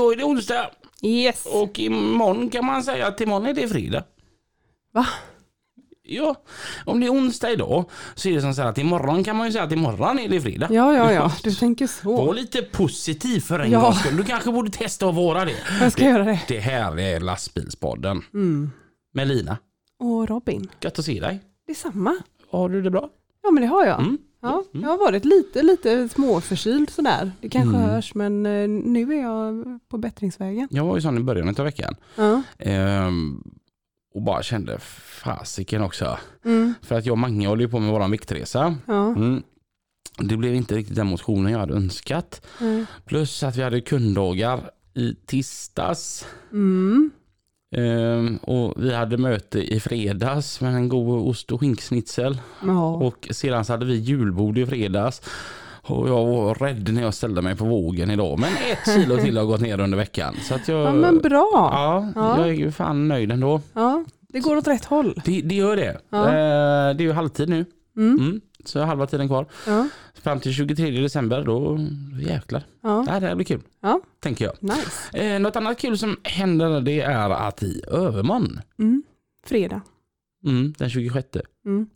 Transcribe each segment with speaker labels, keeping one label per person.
Speaker 1: Idag är det onsdag
Speaker 2: Yes!
Speaker 1: och imorgon kan man säga att imorgon är det fredag.
Speaker 2: Va?
Speaker 1: Ja, om det är onsdag idag så är det som så här att imorgon kan man ju säga att imorgon är det fredag.
Speaker 2: Ja, ja, ja, du tänker
Speaker 1: Var
Speaker 2: så.
Speaker 1: lite positiv för en
Speaker 2: Ja.
Speaker 1: gångs skull. Du kanske borde testa att vara det.
Speaker 2: Jag ska göra det.
Speaker 1: Det här är lastbilspodden
Speaker 2: Mm.
Speaker 1: med Lina.
Speaker 2: Och Robin,
Speaker 1: Gött att se dig.
Speaker 2: det är samma.
Speaker 1: Har du det bra?
Speaker 2: Ja, men det har jag.
Speaker 1: Mm.
Speaker 2: Ja, jag har varit lite, lite småförkyld sådär. Det kanske
Speaker 1: Mm.
Speaker 2: hörs, men eh, nu är jag på bättringsvägen.
Speaker 1: Jag var ju sån i början av veckan.
Speaker 2: Ja.
Speaker 1: Ehm, och bara kände fasiken också.
Speaker 2: Mm.
Speaker 1: För att jag och Mange håller ju på med våran viktresa.
Speaker 2: Ja.
Speaker 1: Mm. Det blev inte riktigt den motionen jag hade önskat.
Speaker 2: Mm.
Speaker 1: Plus att vi hade kunddagar i tisdags.
Speaker 2: Mm.
Speaker 1: Ehm, och vi hade möte i fredags med en god ost och skinksnitsel.
Speaker 2: Ja.
Speaker 1: Och sedan så hade vi julbord i fredags. Och jag var rädd när jag ställde mig på vågen idag. Men ett kilo till har gått ner under veckan. Så att jag,
Speaker 2: ja, men bra.
Speaker 1: ja,
Speaker 2: Ja.
Speaker 1: jag är ju fan nöjd ändå.
Speaker 2: Ja, det går åt rätt håll.
Speaker 1: Det, det gör det.
Speaker 2: Ja.
Speaker 1: Eh, det är ju halvtid nu.
Speaker 2: Mm.
Speaker 1: Mm. Så halva tiden kvar.
Speaker 2: Ja.
Speaker 1: Fram till 23 december, då jäklar.
Speaker 2: Ja.
Speaker 1: Det här blir kul.
Speaker 2: Ja.
Speaker 1: Tänker jag.
Speaker 2: Nice.
Speaker 1: Eh, något annat kul som händer det är att i övermorgon,
Speaker 2: Mm. Fredag.
Speaker 1: mm, den 26.
Speaker 2: Mm.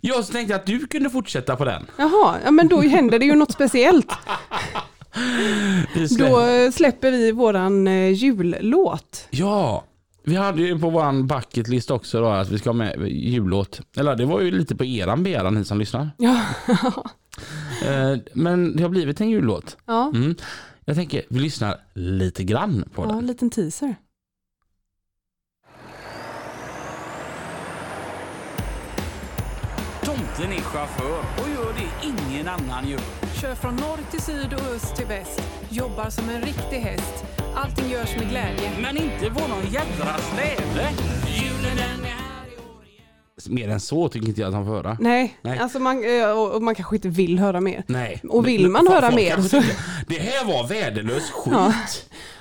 Speaker 1: Jag tänkte att du kunde fortsätta på den.
Speaker 2: Jaha, ja, men då händer det ju något speciellt. Då släpper vi våran eh, jullåt.
Speaker 1: Ja, vi hade ju på våran bucket list också då att vi ska ha med jullåt. Eller det var ju lite på eran begäran ni som lyssnar.
Speaker 2: Ja.
Speaker 1: Eh, men det har blivit en jullåt.
Speaker 2: ja.
Speaker 1: Mm. Jag tänker vi lyssnar lite grann på
Speaker 2: ja, en
Speaker 1: den.
Speaker 2: liten teaser.
Speaker 1: Tomten är chaufför och gör det ingen annan gör.
Speaker 2: Kör från norr till syd och öst till väst. Jobbar som en riktig häst. Allting görs med glädje.
Speaker 1: Men inte på någon jädra släde. Julen den är här i år igen. Mer än så tycker inte jag att han får höra.
Speaker 2: Nej,
Speaker 1: Nej.
Speaker 2: alltså man, eh, och man kanske inte vill höra mer.
Speaker 1: Nej.
Speaker 2: Och vill
Speaker 1: Men-
Speaker 2: man
Speaker 1: folk-
Speaker 2: höra
Speaker 1: folk
Speaker 2: mer så-
Speaker 1: Det här var värdelös skit.
Speaker 2: Ja.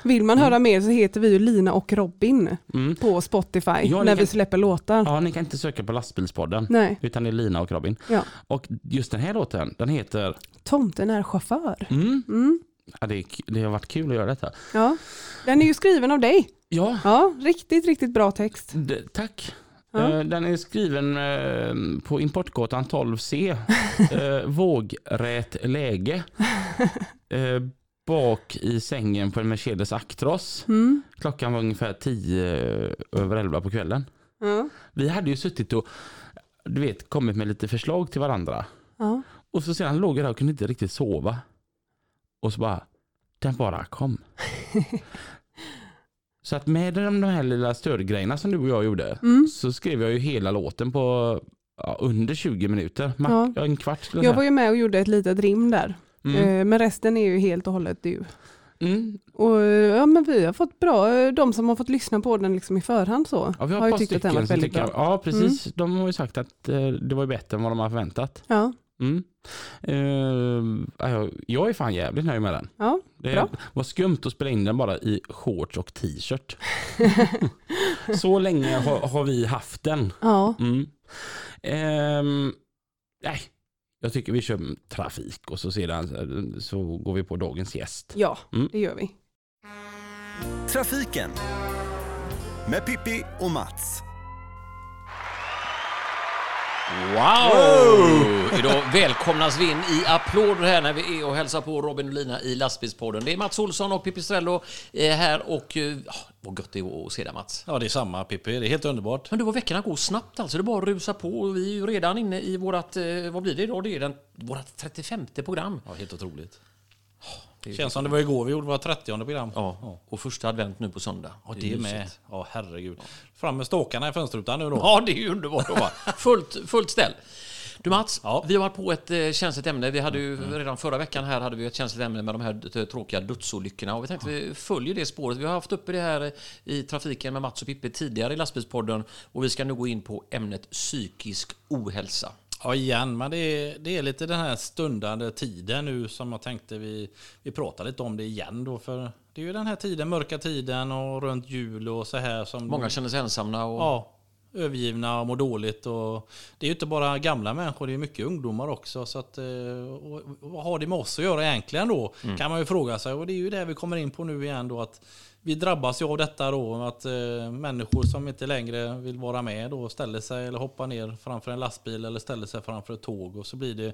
Speaker 2: Vill man höra mer så heter vi ju Lina och Robin
Speaker 1: Mm.
Speaker 2: på Spotify
Speaker 1: Ja,
Speaker 2: när vi
Speaker 1: kan-
Speaker 2: släpper låtar.
Speaker 1: Ja, ni kan inte söka på lastbilspodden.
Speaker 2: Nej,
Speaker 1: Utan det är Lina och Robin.
Speaker 2: ja.
Speaker 1: Och just den här låten, den heter...
Speaker 2: Tomten är chaufför.
Speaker 1: Mm. Ja, det, är det har varit kul att göra detta.
Speaker 2: Ja. Den är ju skriven av dig.
Speaker 1: Ja,
Speaker 2: Ja, riktigt, riktigt bra text.
Speaker 1: d- tack.
Speaker 2: Ja.
Speaker 1: Eh, Den är skriven eh, på Importgatan 12C. Eh, Vågrät läge. Bak i sängen på en Mercedes Actros.
Speaker 2: Mm.
Speaker 1: Klockan var ungefär 10 över 11 på kvällen.
Speaker 2: Ja.
Speaker 1: Vi hade ju suttit och du vet, kommit med lite förslag till varandra.
Speaker 2: Ja.
Speaker 1: Och så sedan låg jag där och kunde inte riktigt sova. Och så bara, den bara kom. så att med de här lilla stödgrejerna som du och jag gjorde
Speaker 2: Mm.
Speaker 1: så skrev jag ju hela låten på ja, under 20 minuter. Ma-
Speaker 2: Ja.
Speaker 1: En kvart
Speaker 2: Jag
Speaker 1: jag
Speaker 2: var ju med och gjorde ett litet rim där.
Speaker 1: Mm.
Speaker 2: Eh, Men resten är ju helt och hållet du.
Speaker 1: Mm.
Speaker 2: Och eh, ja, men vi har fått bra, eh, de som har fått lyssna på den liksom i förhand så,
Speaker 1: Ja, vi har,
Speaker 2: har ju tyckt att den varit
Speaker 1: som
Speaker 2: väldigt bra. Mm.
Speaker 1: ja precis, de har ju sagt att det var bättre än vad de har förväntat.
Speaker 2: Ja,
Speaker 1: Mm. Ja, jag- är fan jävligt nöjd med den.
Speaker 2: ja,
Speaker 1: Det
Speaker 2: Bra.
Speaker 1: var skumt att spela in den bara i shorts och t-shirt. Så länge har, har vi haft den.
Speaker 2: ja.
Speaker 1: Mm. Ehm, nej, jag tycker vi kör trafik och så sedan så går vi på dagens gäst.
Speaker 2: ja
Speaker 1: Mm.
Speaker 2: det gör vi.
Speaker 3: Trafiken med Pippi och Mats.
Speaker 4: Wow! Idag välkomnas vi in i applåder här när vi är och hälsar på Robin och Lina i lastbilspodden. Det är Mats Olsson och Pipistrello eh, här och ja, vad gött det är att se dig Mats.
Speaker 5: Ja, det är samma Pippi. Det är helt underbart.
Speaker 4: Men du, vad veckorna går snabbt alltså. Det är bara att rusa på. Vi är ju redan inne i vårat, eh, vad blir det idag? Det är den, vårat 35 program.
Speaker 5: Ja, helt otroligt.
Speaker 4: Det är-
Speaker 5: Känns som det var igår vi gjorde vårt 30 program.
Speaker 4: Ja, och första advent nu på söndag.
Speaker 5: Ja,
Speaker 4: är
Speaker 5: det
Speaker 4: mysigt.
Speaker 5: med. Ja, herregud. Fram med ståkarna i fönsterrutan nu då.
Speaker 4: Ja, det är ju underbart vara fullt, fullt ställ. Du Mats,
Speaker 5: Ja.
Speaker 4: vi har varit på ett eh, känsligt ämne. Vi hade ju redan förra veckan här hade vi ett känsligt ämne med de här d- tråkiga dödsolyckorna och vi tänkte vi följer det spåret. Vi har haft uppe det här i trafiken med Mats och Pippi tidigare i lastbilspodden och vi ska nu gå in på ämnet psykisk ohälsa.
Speaker 5: Ja, igen, men det är, det är lite den här stundande tiden nu som jag tänkte vi, vi pratar lite om det igen då. För det är ju den här tiden, mörka tiden och runt jul och så här som...
Speaker 4: Många känner sig ensamma och
Speaker 5: Ja, övergivna och mår dåligt. Och det är ju inte bara gamla människor, det är mycket ungdomar också. Så att, eh, vad har det med oss att göra egentligen då? Kan man ju fråga sig. Och det är ju det vi kommer in på nu igen då. Att vi drabbas ju av detta då. Att eh, människor som inte längre vill vara med då ställer sig eller hoppar ner framför en lastbil eller ställer sig framför ett tåg. Och så blir det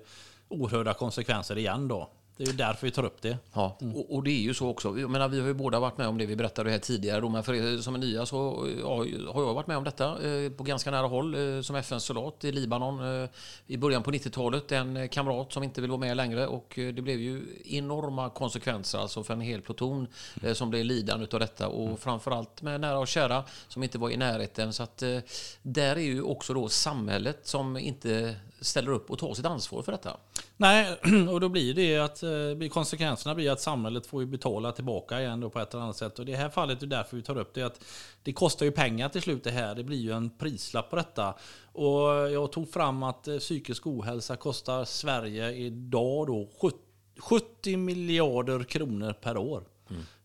Speaker 5: oerhörda konsekvenser igen då. Det är ju därför vi tar upp det.
Speaker 4: Ja, och, och det är ju så också. Jag menar, vi har ju båda varit med om det vi berättade här tidigare. Då, men för er som är nya så ja, har jag varit med om detta eh, på ganska nära håll eh, som FN-soldat i Libanon eh, i början på 90-talet. En eh, kamrat som inte vill vara med längre och eh, det blev ju enorma konsekvenser alltså för en hel pluton eh, som blev lidande av detta och framförallt med nära och kära som inte var i närheten. Så att eh, där är ju också då samhället som inte ställer upp och tar sitt ansvar för detta.
Speaker 5: Nej, och då blir det att eh, konsekvenserna blir att samhället får ju betala tillbaka igen på ett eller annat sätt. Och det här fallet är därför vi tar upp det att det kostar ju pengar till slut det här. Det blir ju en prislapp på detta. Och jag tog fram att eh, psykisk ohälsa kostar Sverige idag då 70 70 miljarder kronor per år.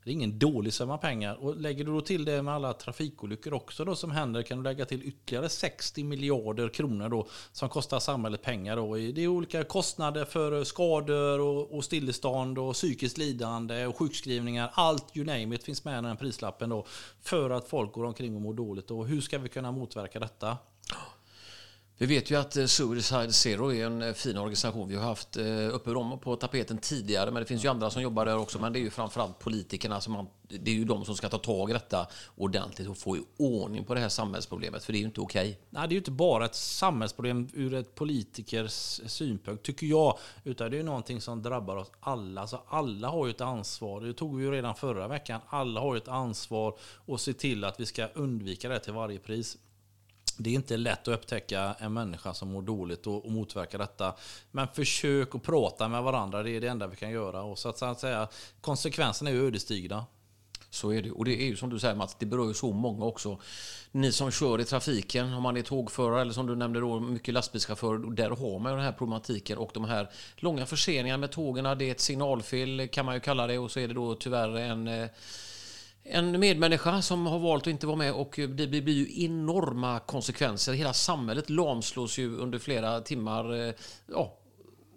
Speaker 5: Det är ingen dålig summa pengar. Och lägger du då till det med alla trafikolyckor också då som händer kan du lägga till ytterligare 60 miljarder kronor då som kostar samhället pengar. Då. Det är olika kostnader för skador och, och stillestånd och psykiskt lidande och sjukskrivningar. Allt you name it finns med i den här prislappen då för att folk går omkring och mår dåligt. Och hur ska vi kunna motverka detta?
Speaker 4: Vi vet ju att eh, Suicide Zero är en eh, fin organisation. Vi har haft eh, uppe dem på tapeten tidigare, men det finns ju andra som jobbar där också. Men det är ju framförallt politikerna som man, det är ju de som ska ta tag i detta ordentligt och få i ordning på det här samhällsproblemet, för det är ju inte okej.
Speaker 5: Nej, det är ju inte bara ett samhällsproblem ur ett politikers synpunkt, tycker jag. Utan det är ju någonting som drabbar oss alla. Så alla har ju ett ansvar. Det tog vi ju redan förra veckan. Alla har ju ett ansvar att se till att vi ska undvika det till varje pris. Det är inte lätt att upptäcka en människa som mår dåligt och, och motverka detta. Men försök att prata med varandra, det är det enda vi kan göra. Och så att, så att säga, konsekvenserna är ödesdigra.
Speaker 4: Så är det. Och det är ju som du säger Mats, det berör ju så många också. Ni som kör i trafiken, om man är tågförare eller som du nämnde då, mycket lastbilschaufförer, där har man ju den här problematiken och de här långa förseningarna med tågen, det är ett signalfel kan man ju kalla det och så är det då tyvärr en eh, en medmänniska som har valt att inte vara med och det blir ju enorma konsekvenser. Hela samhället lamslås ju under flera timmar. Eh, ja,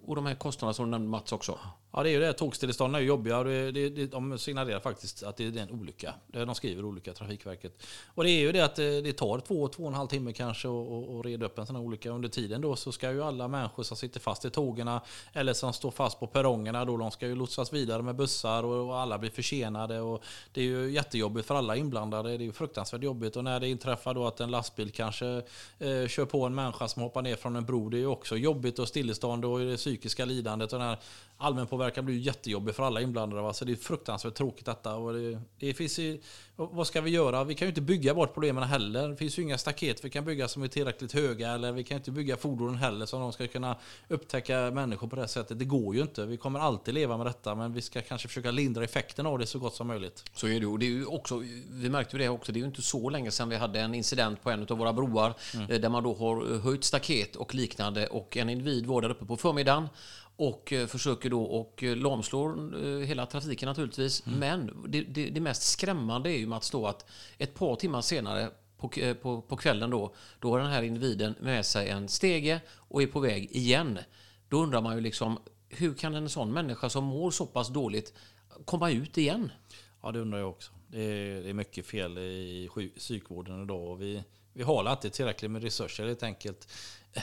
Speaker 4: och de här kostnaderna som du nämnde Mats också.
Speaker 5: Ja det är ju det. Tågstillestånden är ju jobbiga. och Det, det, det, de signalerar faktiskt att det är en olycka. De skriver olycka, Trafikverket. Och det är ju det att eh, det, tar två, två och en halv timme kanske att- reda upp en sån här olycka. Under tiden då så ska ju alla människor som sitter fast i tågen eller som står fast på perrongerna då, de ska ju lotsas vidare med bussar och, och alla blir försenade. Och det är ju jättejobbigt för alla inblandade. Det är ju fruktansvärt jobbigt. Och när det inträffar då att en lastbil kanske eh, kör på en människa som hoppar ner från en bro. Det är ju också jobbigt och stillestånd och det psykiska lidandet. Och den här allmänpåverkan blir ju jättejobbig för alla inblandade. Va? Så det är fruktansvärt tråkigt detta. Och det, det finns ju, vad ska vi göra? Vi kan ju inte bygga bort problemen heller. Det finns ju inga staket vi kan bygga som är tillräckligt höga. Eller vi kan inte bygga fordonen heller som de ska kunna upptäcka människor på det sättet. Det går ju inte. Vi kommer alltid leva med detta. Men vi ska kanske försöka lindra effekten av det så gott som möjligt.
Speaker 4: Så är det. Och det är ju också, vi märkte ju det också, det är ju inte så länge sedan vi hade en incident på en av våra broar eh, där man då har höjt staket och liknande och en individ var där uppe på förmiddagen och eh, försöker då och eh, lamslår eh, hela trafiken naturligtvis. Men det, det, det mest skrämmande är ju Mats då att ett par timmar senare på, på, på kvällen då, då har den här individen med sig en stege och är på väg igen. Då undrar man ju liksom, hur kan en sån människa som mår så pass dåligt komma ut igen?
Speaker 5: Ja, det undrar jag också. Det är, det är mycket fel i psykvården idag. Och vi, vi har inte tillräckligt med resurser helt enkelt.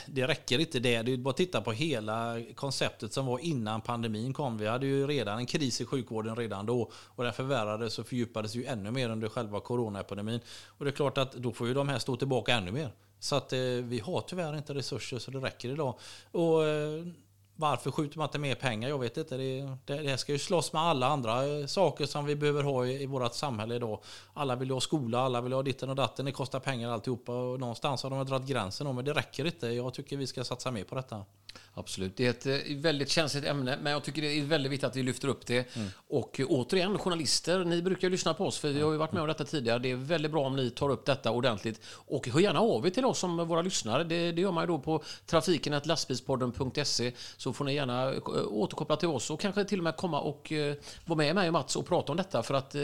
Speaker 5: Det räcker inte det. Det är bara att titta på hela konceptet som var innan pandemin kom. Vi hade ju redan en kris i sjukvården redan då. Och den förvärrades och fördjupades ju ännu mer under själva coronaepidemin. Och det är klart att då får ju de här stå tillbaka ännu mer. Så att eh, vi har tyvärr inte resurser så det räcker idag. Och, eh, varför skjuter man inte mer pengar? Jag vet inte. Det, det, det ska ju slåss med alla andra eh, saker som vi behöver ha i, i vårt samhälle idag. Alla vill ha skola, alla vill ha ditten och datten. Det kostar pengar alltihopa. Och någonstans har de dragit gränsen. Men det räcker inte. Jag tycker vi ska satsa mer på detta.
Speaker 4: Absolut. Det är ett eh, väldigt känsligt ämne, men jag tycker det är väldigt viktigt att vi lyfter upp det. Och eh, återigen, journalister, ni brukar ju lyssna på oss, för vi har ju varit med om detta tidigare. Det är väldigt bra om ni tar upp detta ordentligt. Och hör gärna av er till oss som våra lyssnare. Det, det gör man ju då på trafiken.lastbilspodden.se så får ni gärna eh, återkoppla till oss och kanske till och med komma och vara med mig och Mats och prata om detta för att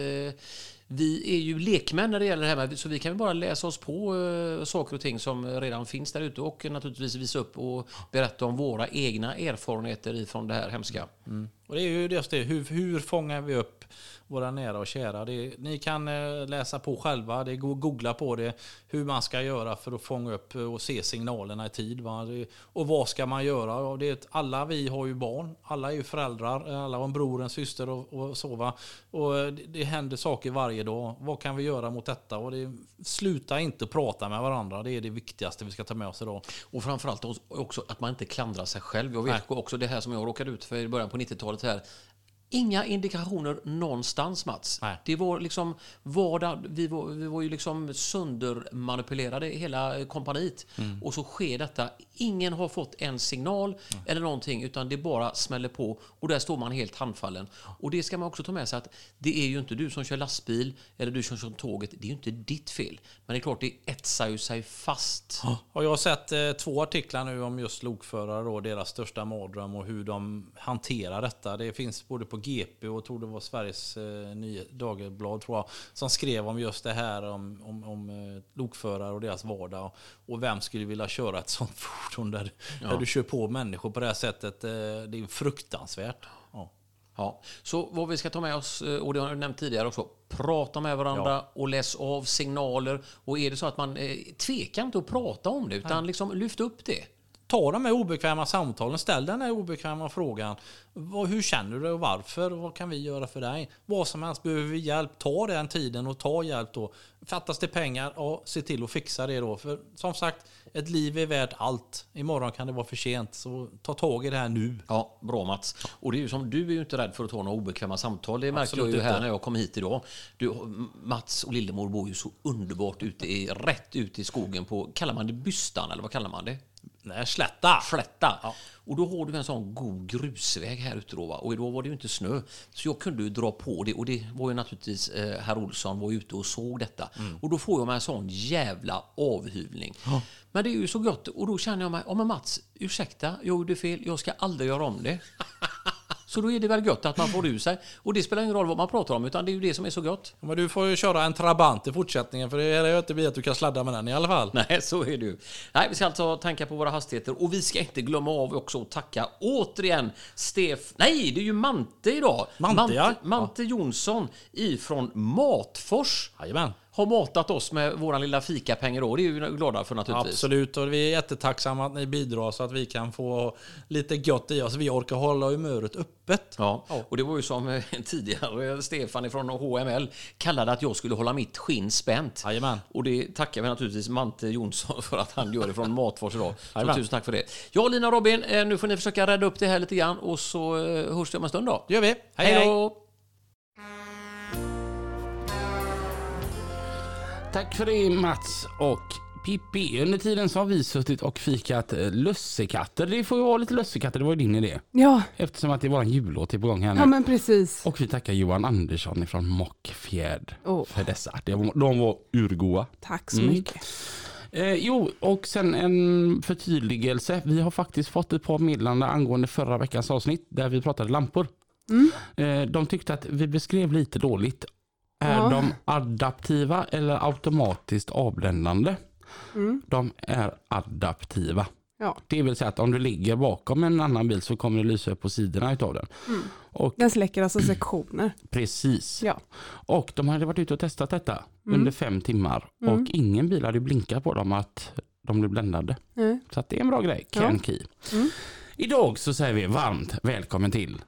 Speaker 4: vi är ju lekmän när det gäller det här så vi kan ju bara läsa oss på eh, saker och ting som redan finns där ute och naturligtvis visa upp och berätta om våra egna erfarenheter ifrån det här hemska. Mm. Mm.
Speaker 5: Och det är ju just det, hur, hur fångar vi upp våra nära och kära? Det, ni kan eh, läsa på själva, det går googla på det, hur man ska göra för att fånga upp och se signalerna i tid. Va? Och vad ska man göra? Och det, alla vi har ju barn, alla är ju föräldrar, alla har en bror, en syster och, och så. Va? Och det, det händer saker varje dag. Vad kan vi göra mot detta? Och det, sluta inte prata med varandra, det är det viktigaste vi ska ta med oss idag.
Speaker 4: Och framförallt också att man inte klandrar sig själv. Jag vet också det här som jag råkade ut för i början på 90-talet här. Inga indikationer någonstans Mats.
Speaker 5: Nej.
Speaker 4: Det var liksom vardag, vi var, vi var ju liksom söndermanipulerade hela kompaniet. Och så sker detta. Ingen har fått en signal eller någonting utan det bara smäller på och där står man helt handfallen. Och det ska man också ta med sig att det är ju inte du som kör lastbil eller du som kör tåget. Det är ju inte ditt fel. Men det är klart, det etsar ju sig fast.
Speaker 5: Och jag har sett eh, två artiklar nu om just lokförare och deras största mardröm och hur de hanterar detta. Det finns både på GP och tror det var Sveriges eh, nya Dagerblad tror jag, som skrev om just det här om, om, om eh, lokförare och deras vardag. Och vem skulle vilja köra ett sånt fordon där, där du kör på människor på det här sättet. Eh, det är fruktansvärt. Ja.
Speaker 4: Ja, så vad vi ska ta med oss, eh, och det har jag nämnt tidigare också, prata med varandra och läs av signaler. Och är det så att man eh, tvekar inte att prata om det, utan liksom lyft upp det.
Speaker 5: Ta de här obekväma samtalen, ställ den här obekväma frågan. Vad, hur känner du det och varför? Vad kan vi göra för dig? Vad som helst, behöver vi hjälp? Ta den tiden och ta hjälp då. Fattas det pengar, ja, se till att fixa det då. För som sagt, ett liv är värt allt. Imorgon kan det vara för sent, så ta tag i det här nu.
Speaker 4: Ja, bra Mats. Och det är ju som, du är ju inte rädd för att ta några obekväma samtal. Det märkte jag ju här när jag kom hit idag. Du, Mats och Lillemor bor ju så underbart ute i, rätt ute i skogen på, kallar man det bystan eller vad kallar man det?
Speaker 5: Nej, slätta!
Speaker 4: Flätta. Och då har du en sån god grusväg här ute då, va? och då var det ju inte snö. Så jag kunde ju dra på det och det var ju naturligtvis eh, herr Olsson var ute och såg detta. Och då får jag mig en sån jävla avhyvling. Men det är ju så gott och då känner jag mig, ja men Mats, ursäkta, jag gjorde fel, jag ska aldrig göra om det. Så då är det väl gött att man får ur sig. Och det spelar ingen roll vad man pratar om, utan det är ju det som är så gott.
Speaker 5: Men du får ju köra en Trabant i fortsättningen, för det är ju inte bli att du kan sladda med den i alla fall.
Speaker 4: Nej, så är det ju. Nej, vi ska alltså tänka på våra hastigheter och vi ska inte glömma av också att tacka återigen Stef... Nej, det är ju Mante idag.
Speaker 5: Mante, ja.
Speaker 4: Mante Jonsson ifrån Matfors
Speaker 5: Jajamän.
Speaker 4: Har matat oss med våran lilla fikapeng. Det är vi glada för naturligtvis.
Speaker 5: Absolut, och vi är jättetacksamma att ni bidrar så att vi kan få lite gott i oss. Vi orkar hålla humöret öppet.
Speaker 4: Ja, och det var ju som eh, tidigare Stefan från HML kallade att jag skulle hålla mitt skinn spänt.
Speaker 5: Jajamän.
Speaker 4: Och det tackar vi naturligtvis Mante Jonsson för att han gör det från Matfors idag. Så
Speaker 5: Jajamän.
Speaker 4: tusen tack för det. Ja, Lina och Robin, eh, nu får ni försöka rädda upp det här lite grann och så eh, hörs vi om en stund då.
Speaker 5: Det gör vi. Hej,
Speaker 4: Hej
Speaker 5: hej!
Speaker 1: Tack för det Mats och Pippi. Under tiden så har vi suttit och fikat eh, lussekatter. Det får ju vara lite lussekatter, det var ju din idé.
Speaker 2: Ja,
Speaker 1: Eftersom att det är våran jullåt är på gång här nu.
Speaker 2: ja men precis.
Speaker 1: Och vi tackar Johan Andersson från Mockfjärd
Speaker 2: Åh.
Speaker 1: för dessa. De var urgoa.
Speaker 2: Tack så
Speaker 1: Mm.
Speaker 2: mycket.
Speaker 1: Eh, jo, och sen en förtydligelse. Vi har faktiskt fått ett par meddelanden angående förra veckans avsnitt där vi pratade lampor.
Speaker 2: Mm.
Speaker 1: Eh, de tyckte att vi beskrev lite dåligt. Är
Speaker 2: Ja.
Speaker 1: de adaptiva eller automatiskt avbländande?
Speaker 2: Mm.
Speaker 1: De är adaptiva.
Speaker 2: Ja.
Speaker 1: Det vill säga att om du ligger bakom en annan bil så kommer det lysa upp på sidorna utav den.
Speaker 2: Mm.
Speaker 1: Och
Speaker 2: Den släcker alltså sektioner.
Speaker 1: precis.
Speaker 2: Ja.
Speaker 1: Och de hade varit ute och testat detta
Speaker 2: Mm.
Speaker 1: under fem timmar
Speaker 2: Mm.
Speaker 1: och ingen bil hade blinkat på dem att de blev bländade. Så att det är en bra grej.
Speaker 2: Ja.
Speaker 1: Ken Key.
Speaker 2: Mm.
Speaker 1: Idag så säger vi varmt välkommen till.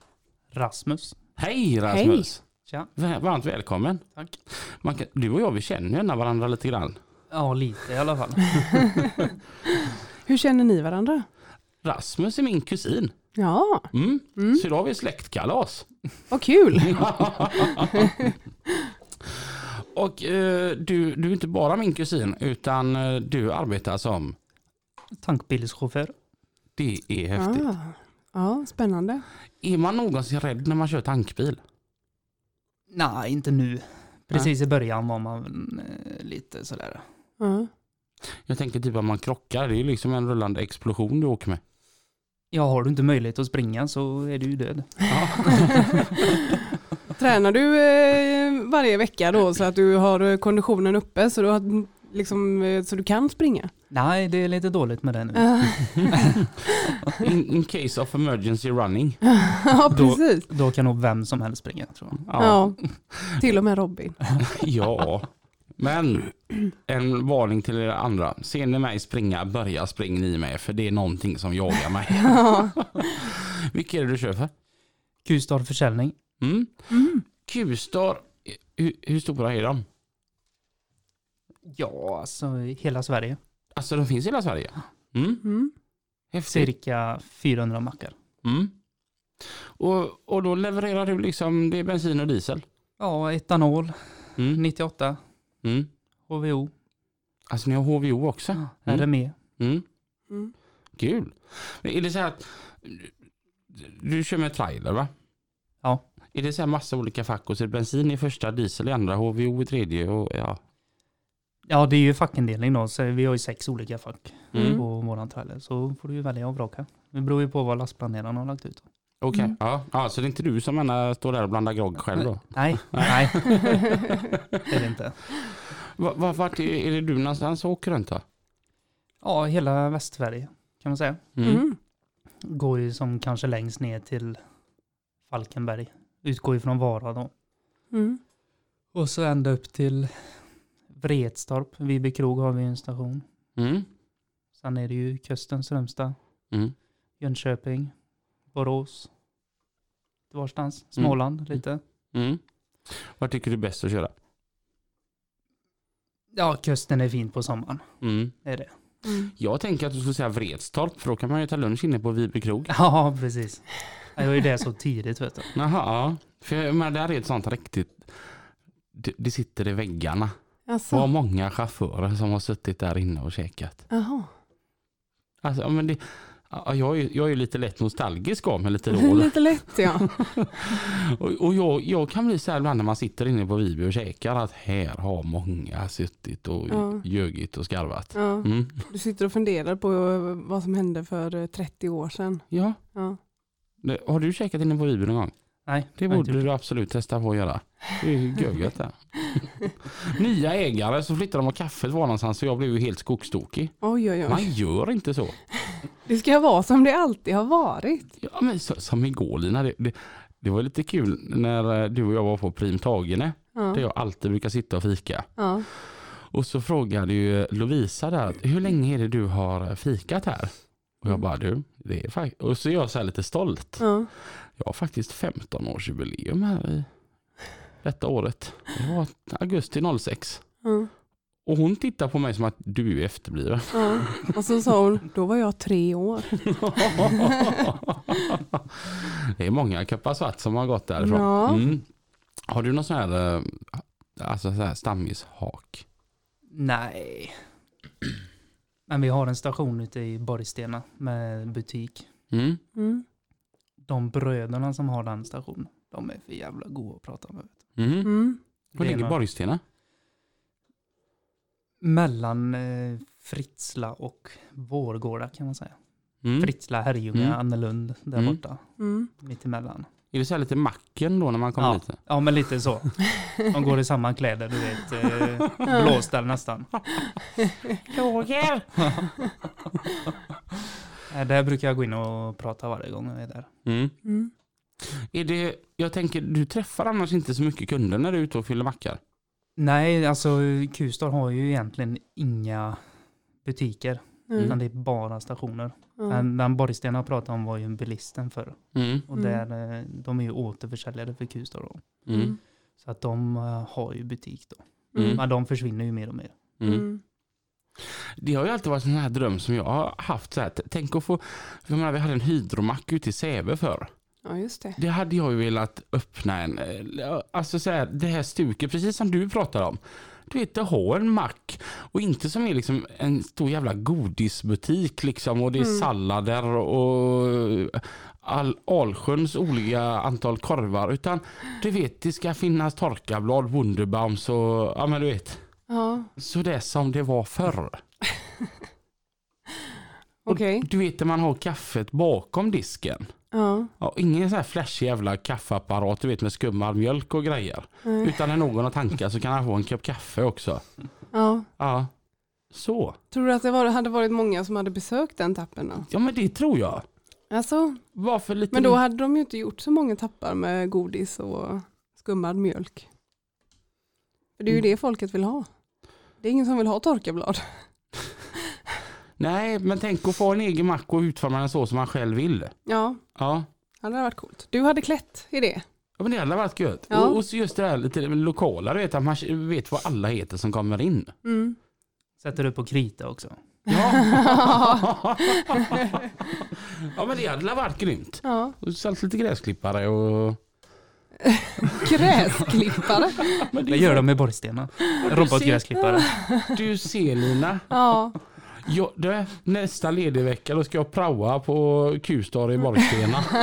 Speaker 6: Rasmus.
Speaker 1: Hej Rasmus!
Speaker 6: Tja.
Speaker 1: Va- Varmt välkommen.
Speaker 6: Tack.
Speaker 1: Man kan, du och jag vi känner ju varandra lite grann.
Speaker 6: Ja, lite i alla fall.
Speaker 2: Hur känner ni varandra?
Speaker 1: Rasmus är min kusin.
Speaker 2: Ja,
Speaker 1: Mm.
Speaker 2: Mm.
Speaker 1: Så idag har vi släktkalas.
Speaker 2: vad kul.
Speaker 1: Och eh, du, du är inte bara min kusin utan eh, du arbetar som,
Speaker 6: Tankbilschaufför.
Speaker 1: det är häftigt.
Speaker 2: Ah. Ja, spännande.
Speaker 1: Är man någonsin rädd när man kör tankbil?
Speaker 6: Nej, inte nu. Precis i början var man eh, lite sådär.
Speaker 2: Ja.
Speaker 1: Jag tänker typ om man krockar, det är ju liksom en rullande explosion du åker med.
Speaker 6: Ja, har du inte möjlighet att springa så är du ju död.
Speaker 2: Tränar du eh, varje vecka då så att du har konditionen uppe så du, har, liksom, eh, så du kan springa?
Speaker 6: Nej, det är lite dåligt med det nu.
Speaker 1: In, in case of emergency running.
Speaker 2: ja, precis.
Speaker 6: Då kan nog vem som helst springa tror jag.
Speaker 2: Ja. till och med Robin.
Speaker 1: Ja, men en varning till er andra. Ser ni mig springa, börja spring ni med för det är någonting som jagar mig.
Speaker 2: Ja.
Speaker 1: Vilka är det du kör för?
Speaker 6: Q-star försäljning.
Speaker 1: Mm.
Speaker 2: Mm.
Speaker 1: Q-star, hur, hur stora är de?
Speaker 6: Ja, alltså i hela Sverige.
Speaker 1: Alltså de finns i hela Sverige? Mm.
Speaker 2: Mm.
Speaker 1: Häftigt.
Speaker 6: Cirka 400 mackar.
Speaker 1: Mm. Och, och då levererar du liksom, det är bensin och diesel?
Speaker 6: Ja, etanol,
Speaker 1: Mm.
Speaker 6: 98,
Speaker 1: Mm.
Speaker 6: HVO,
Speaker 1: Alltså ni har HVO också? Mm.
Speaker 6: RME.
Speaker 1: Mm.
Speaker 2: Mm.
Speaker 1: Kul. Men Är det så här att du kör med trailer va?
Speaker 6: Ja.
Speaker 1: Är det så här massa olika fack och så är det bensin i första, diesel i andra, HVO i tredje och ja.
Speaker 6: Ja, det är ju fackindelning då, så vi har ju sex olika fack
Speaker 1: Mm.
Speaker 6: på våran trailer. Så får du ju välja och vraka. Det beror ju på vad lastplaneraren har lagt ut.
Speaker 1: Okej,
Speaker 2: Mm.
Speaker 1: ja. ja. Så det är inte du som ena står där och blandar grogg själv då?
Speaker 6: Nej, nej. det är det inte.
Speaker 1: Va- va- Vart är, det du någonstans och åker runt då?
Speaker 6: Ja, hela Västsverige kan man säga.
Speaker 2: Mm.
Speaker 6: Går ju som kanske längst ner till Falkenberg. Utgår ju från Vara då.
Speaker 2: Mm.
Speaker 6: Och så ända upp till Vretstorp. Viby krog har vi en station.
Speaker 1: Mm.
Speaker 6: Sen är det ju kusten, Strömstad,
Speaker 1: Mm.
Speaker 6: Jönköping, Borås. Varstans. Småland lite.
Speaker 1: Mm. Vad tycker du är bäst att köra?
Speaker 6: Ja, kusten är fint på sommaren.
Speaker 1: Mm.
Speaker 6: Det är det.
Speaker 2: Mm.
Speaker 1: Jag tänker att du skulle säga Vretstorp för då kan man ju ta lunch inne på Viby krog.
Speaker 6: Ja, precis. Det var ju det så tidigt vet du.
Speaker 1: Jaha, ja. För men där är ett sånt riktigt, det, det sitter i väggarna.
Speaker 2: Alltså,
Speaker 1: Vad många chaufförer som har suttit där inne och käkat.
Speaker 2: jaha.
Speaker 1: Alltså, men det, ja, jag, är, jag är ju lite lätt nostalgisk av mig lite då.
Speaker 2: Lite lätt ja.
Speaker 1: Och, och jag, jag kan bli så här ibland när man sitter inne på Viby och käkar att här har många suttit och
Speaker 2: Ja.
Speaker 1: ljugit och skarvat.
Speaker 2: ja.
Speaker 1: Mm.
Speaker 2: Du sitter och funderar på eh, vad som hände för eh, 30 år sedan.
Speaker 1: Ja,
Speaker 2: Ja.
Speaker 1: det, har du käkat inne på Viby någon gång?
Speaker 6: Nej,
Speaker 1: Det borde
Speaker 6: gjort
Speaker 1: du absolut testa på att göra. Det är ju det. Nya ägare så flyttade de och kaffet var någonstans så jag blev ju helt skogstokig.
Speaker 2: Oj oj
Speaker 1: Man
Speaker 2: oj.
Speaker 1: gör inte så.
Speaker 2: Det ska vara som det alltid har varit.
Speaker 1: Ja, men så, som igår Lina, det, det, det var lite kul när eh, du och jag var på Prim Tagene
Speaker 2: Ja.
Speaker 1: där jag alltid brukar sitta och fika.
Speaker 2: Ja.
Speaker 1: Och så frågade ju Lovisa där, hur länge är det du har fikat här? Och jag bara, du, det är faktiskt... Och så är jag så här lite stolt.
Speaker 2: Ja.
Speaker 1: Jag har faktiskt 15 års jubileum här i detta året. Det var augusti 06.
Speaker 2: Ja.
Speaker 1: Och hon tittar på mig som att du är efterbliven.
Speaker 2: Ja. Och så sa hon, då var jag tre år.
Speaker 1: det är många kuppar svart som har gått därifrån.
Speaker 2: Ja.
Speaker 1: Mm. Har du någon sån här, eh, alltså så här stammishak?
Speaker 6: Nej. Men vi har en station ute i Borgstena med butik.
Speaker 1: Mm.
Speaker 2: Mm.
Speaker 6: De bröderna som har den stationen, de är för jävla goda att prata med.
Speaker 1: Mm.
Speaker 2: Mm.
Speaker 1: Var ligger
Speaker 6: några-
Speaker 1: Borgstena?
Speaker 6: Mellan eh, Fritsla och Vårgårda kan man säga.
Speaker 1: Mm.
Speaker 6: Fritsla, Herrljunga,
Speaker 1: Mm.
Speaker 6: Annelund där
Speaker 1: Mm.
Speaker 6: borta.
Speaker 2: Mm.
Speaker 6: Mitt emellan.
Speaker 1: Är det så här lite macken då när man kommer
Speaker 6: Ja.
Speaker 1: dit?
Speaker 6: Ja, men lite så. De går i samma kläder, du vet. Eh, blåställ nästan.
Speaker 1: Roger!
Speaker 6: Eh, där brukar jag gå in och prata varje gång jag är där.
Speaker 1: Mm.
Speaker 2: Mm.
Speaker 1: Är det, jag tänker, du träffar annars inte så mycket kunder när du är ute och fyller mackar?
Speaker 6: Nej, alltså Q-star har ju egentligen inga butiker.
Speaker 2: Mm.
Speaker 6: Utan det är bara stationer.
Speaker 2: Ja.
Speaker 6: Den, Borgsten jag pratade om var ju en bilisten förr.
Speaker 1: Mm.
Speaker 6: Och
Speaker 2: Mm.
Speaker 6: där, eh, de är ju återförsäljare för Q-star då.
Speaker 1: Mm.
Speaker 6: Så att de eh, har ju butik då.
Speaker 1: Mm.
Speaker 6: Men de försvinner ju mer och mer.
Speaker 1: Det har ju alltid varit en sån här dröm som jag har haft. Så här, tänk att få, jag menar, vi hade en hydromack ute i Säve förr.
Speaker 2: Ja, just det.
Speaker 1: Det hade jag ju velat öppna en, eh, alltså så här, det här stuket, precis som du pratar om. Du vet, att ha en mack och inte som är liksom en stor jävla godisbutik liksom och det är
Speaker 2: Mm.
Speaker 1: sallader och all, allsköns olika antal korvar utan du vet, det ska finnas torkablad, Wunderbaums och ja men du vet,
Speaker 2: Ja,
Speaker 1: så det är som det var förr.
Speaker 2: okej.
Speaker 1: Du vet när man har kaffet bakom disken.
Speaker 2: Ja.
Speaker 1: Ja, ingen sån här flashig jävla kaffeapparat du vet med skummad mjölk och grejer.
Speaker 2: Nej.
Speaker 1: Utan när någon har tankat så kan han få en kopp kaffe också.
Speaker 2: ja.
Speaker 1: Ja, så.
Speaker 2: Tror du att det var, hade varit många som hade besökt den tappen då?
Speaker 1: Ja men det tror jag.
Speaker 2: Alltså,
Speaker 1: Varför lite...
Speaker 2: men då hade de ju inte gjort så många tappar med godis och skummad mjölk. För det är ju
Speaker 1: Mm.
Speaker 2: det folket vill ha. Det är ingen som vill ha torkablad.
Speaker 1: Nej, men tänk att få en egen mack och utforma den så som man själv vill.
Speaker 2: Ja,
Speaker 1: Ja,
Speaker 2: hade det varit coolt. Du hade klätt i det.
Speaker 1: ja men det hade varit gött.
Speaker 2: Ja.
Speaker 1: Och, och just det här lite lokala, du vet att man vet vad alla heter som kommer in.
Speaker 2: Mm.
Speaker 6: Sätter du på krita också.
Speaker 1: Ja, ja men det hade varit grymt.
Speaker 2: Ja,
Speaker 1: Och sålt lite gräsklippare och...
Speaker 2: gräsklippare.
Speaker 1: Men
Speaker 6: Det gör de med borrstenar. Robotgräsklippare.
Speaker 1: Du ser Lina.
Speaker 2: Ja,
Speaker 1: Ja, du, nästa ledig vecka då ska jag praoa på Q-star i Borgstena.